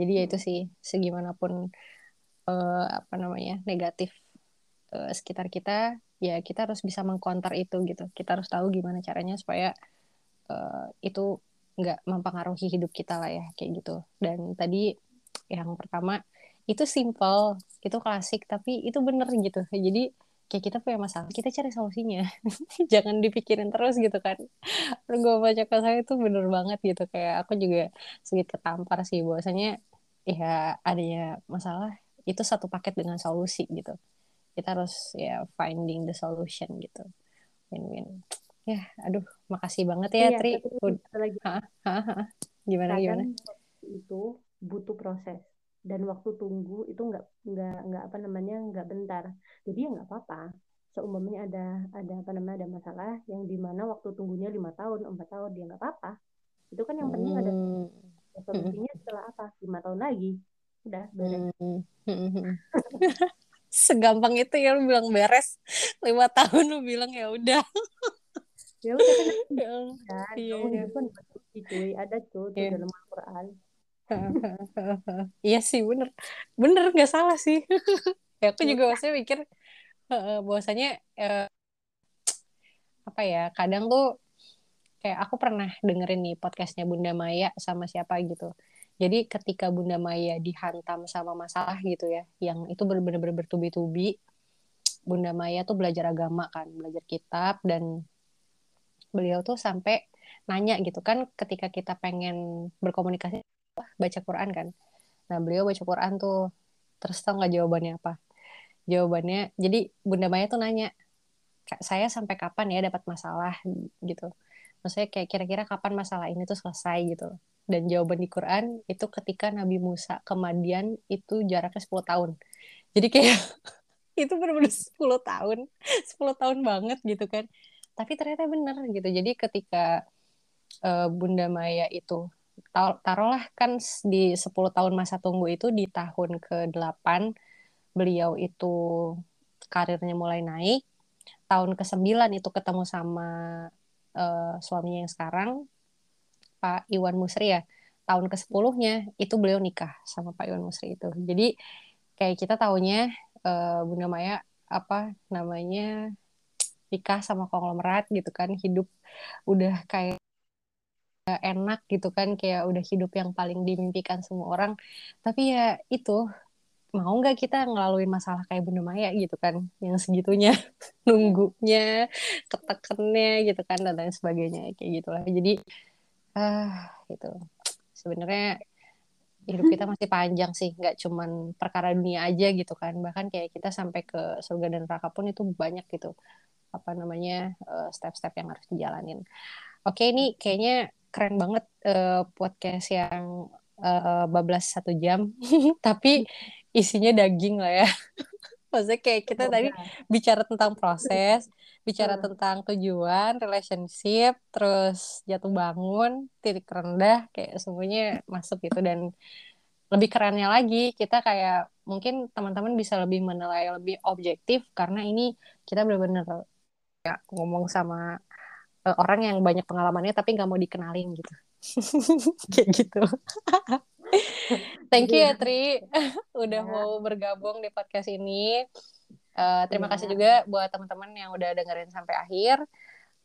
Jadi ya itu sih segimanapun uh, apa namanya negatif uh, sekitar kita ya kita harus bisa mengkonter itu gitu. Kita harus tahu gimana caranya supaya uh, itu nggak mempengaruhi hidup kita lah ya kayak gitu. Dan tadi yang pertama itu simple itu klasik tapi itu bener gitu. Jadi kayak kita punya masalah kita cari solusinya. Jangan dipikirin terus gitu kan. Gue baca ke saya itu bener banget gitu. Kayak aku juga sedikit ketampar sih. Bahwasanya ya adanya masalah itu satu paket dengan solusi gitu. Kita harus ya finding the solution gitu. Win-win. Ya aduh makasih banget ya iya, Tri. lagi. Ha, ha, ha. gimana Kadang gimana? itu butuh proses dan waktu tunggu itu nggak nggak nggak apa namanya nggak bentar. Jadi ya nggak apa-apa. Seumpamanya ada ada apa namanya ada masalah yang di mana waktu tunggunya lima tahun empat tahun dia ya nggak apa-apa. Itu kan yang penting ada hmm. solusinya setelah apa? Lima tahun lagi. Udah beres. Hmm. segampang itu ya lu bilang beres. Lima tahun lu bilang ya udah. Ya udah kan ya, iya, iya. kan cuy ada tuh, tuh yeah. dalam Al-Quran iya sih bener. Bener nggak salah sih. Ya aku juga iya. maksudnya mikir uh, bahwasanya uh, apa ya kadang tuh kayak aku pernah dengerin nih podcastnya Bunda Maya sama siapa gitu. Jadi ketika Bunda Maya dihantam sama masalah gitu ya yang itu benar-benar bertubi-tubi Bunda Maya tuh belajar agama kan belajar kitab dan beliau tuh sampai nanya gitu. Kan ketika kita pengen berkomunikasi baca Quran kan. Nah beliau baca Quran tuh. Terus tau nggak jawabannya apa? Jawabannya jadi Bunda Maya tuh nanya saya sampai kapan ya dapat masalah? Gitu. Maksudnya kayak kira-kira kapan masalah ini tuh selesai gitu. Dan jawaban di Quran itu ketika Nabi Musa ke Madian itu jaraknya 10 tahun. Jadi kayak itu benar-benar 10 tahun. 10 tahun banget gitu kan. Tapi ternyata bener gitu. Jadi ketika uh, Bunda Maya itu taruhlah kan di 10 tahun masa tunggu itu di tahun ke-8 beliau itu karirnya mulai naik. Tahun ke-9 itu ketemu sama uh, suaminya yang sekarang Pak Iwan Musri ya. Tahun ke-10-nya itu beliau nikah sama Pak Iwan Musri itu. Jadi kayak kita tahunya uh, Bunda Maya apa namanya nikah sama konglomerat gitu kan hidup udah kayak enak gitu kan kayak udah hidup yang paling dimimpikan semua orang. Tapi ya itu mau nggak kita ngelaluin masalah kayak Bunda Maya gitu kan yang segitunya nunggunya ketekennya gitu kan dan lain sebagainya kayak gitulah. Jadi ah uh, gitu. Sebenarnya hidup kita masih panjang sih nggak cuman perkara dunia aja gitu kan. Bahkan kayak kita sampai ke surga dan neraka pun itu banyak gitu apa namanya eh, step-step yang harus dijalanin oke ini kayaknya keren banget uh, podcast yang uh, bablas satu jam. Tapi isinya daging lah ya. Maksudnya kayak kita tadi bicara tentang proses bicara hmm. tentang tujuan relationship terus jatuh bangun titik rendah kayak semuanya masuk gitu. Dan lebih kerennya lagi kita kayak mungkin teman-teman bisa lebih menilai lebih objektif karena ini kita benar-benar ya ngomong sama uh, orang yang banyak pengalamannya tapi nggak mau dikenalin gitu kayak gitu thank you ya Tri udah ya. mau bergabung di podcast ini uh, terima ya. kasih juga buat teman-teman yang udah dengerin sampai akhir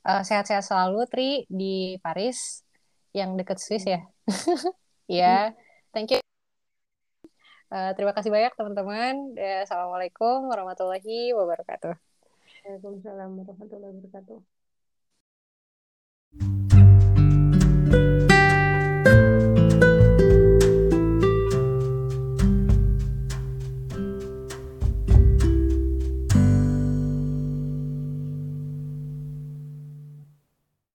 uh, sehat-sehat selalu Tri di Paris yang deket Swiss ya ya thank you Uh, terima kasih banyak teman-teman. Assalamualaikum warahmatullahi wabarakatuh. Waalaikumsalam warahmatullahi wabarakatuh. Thank you.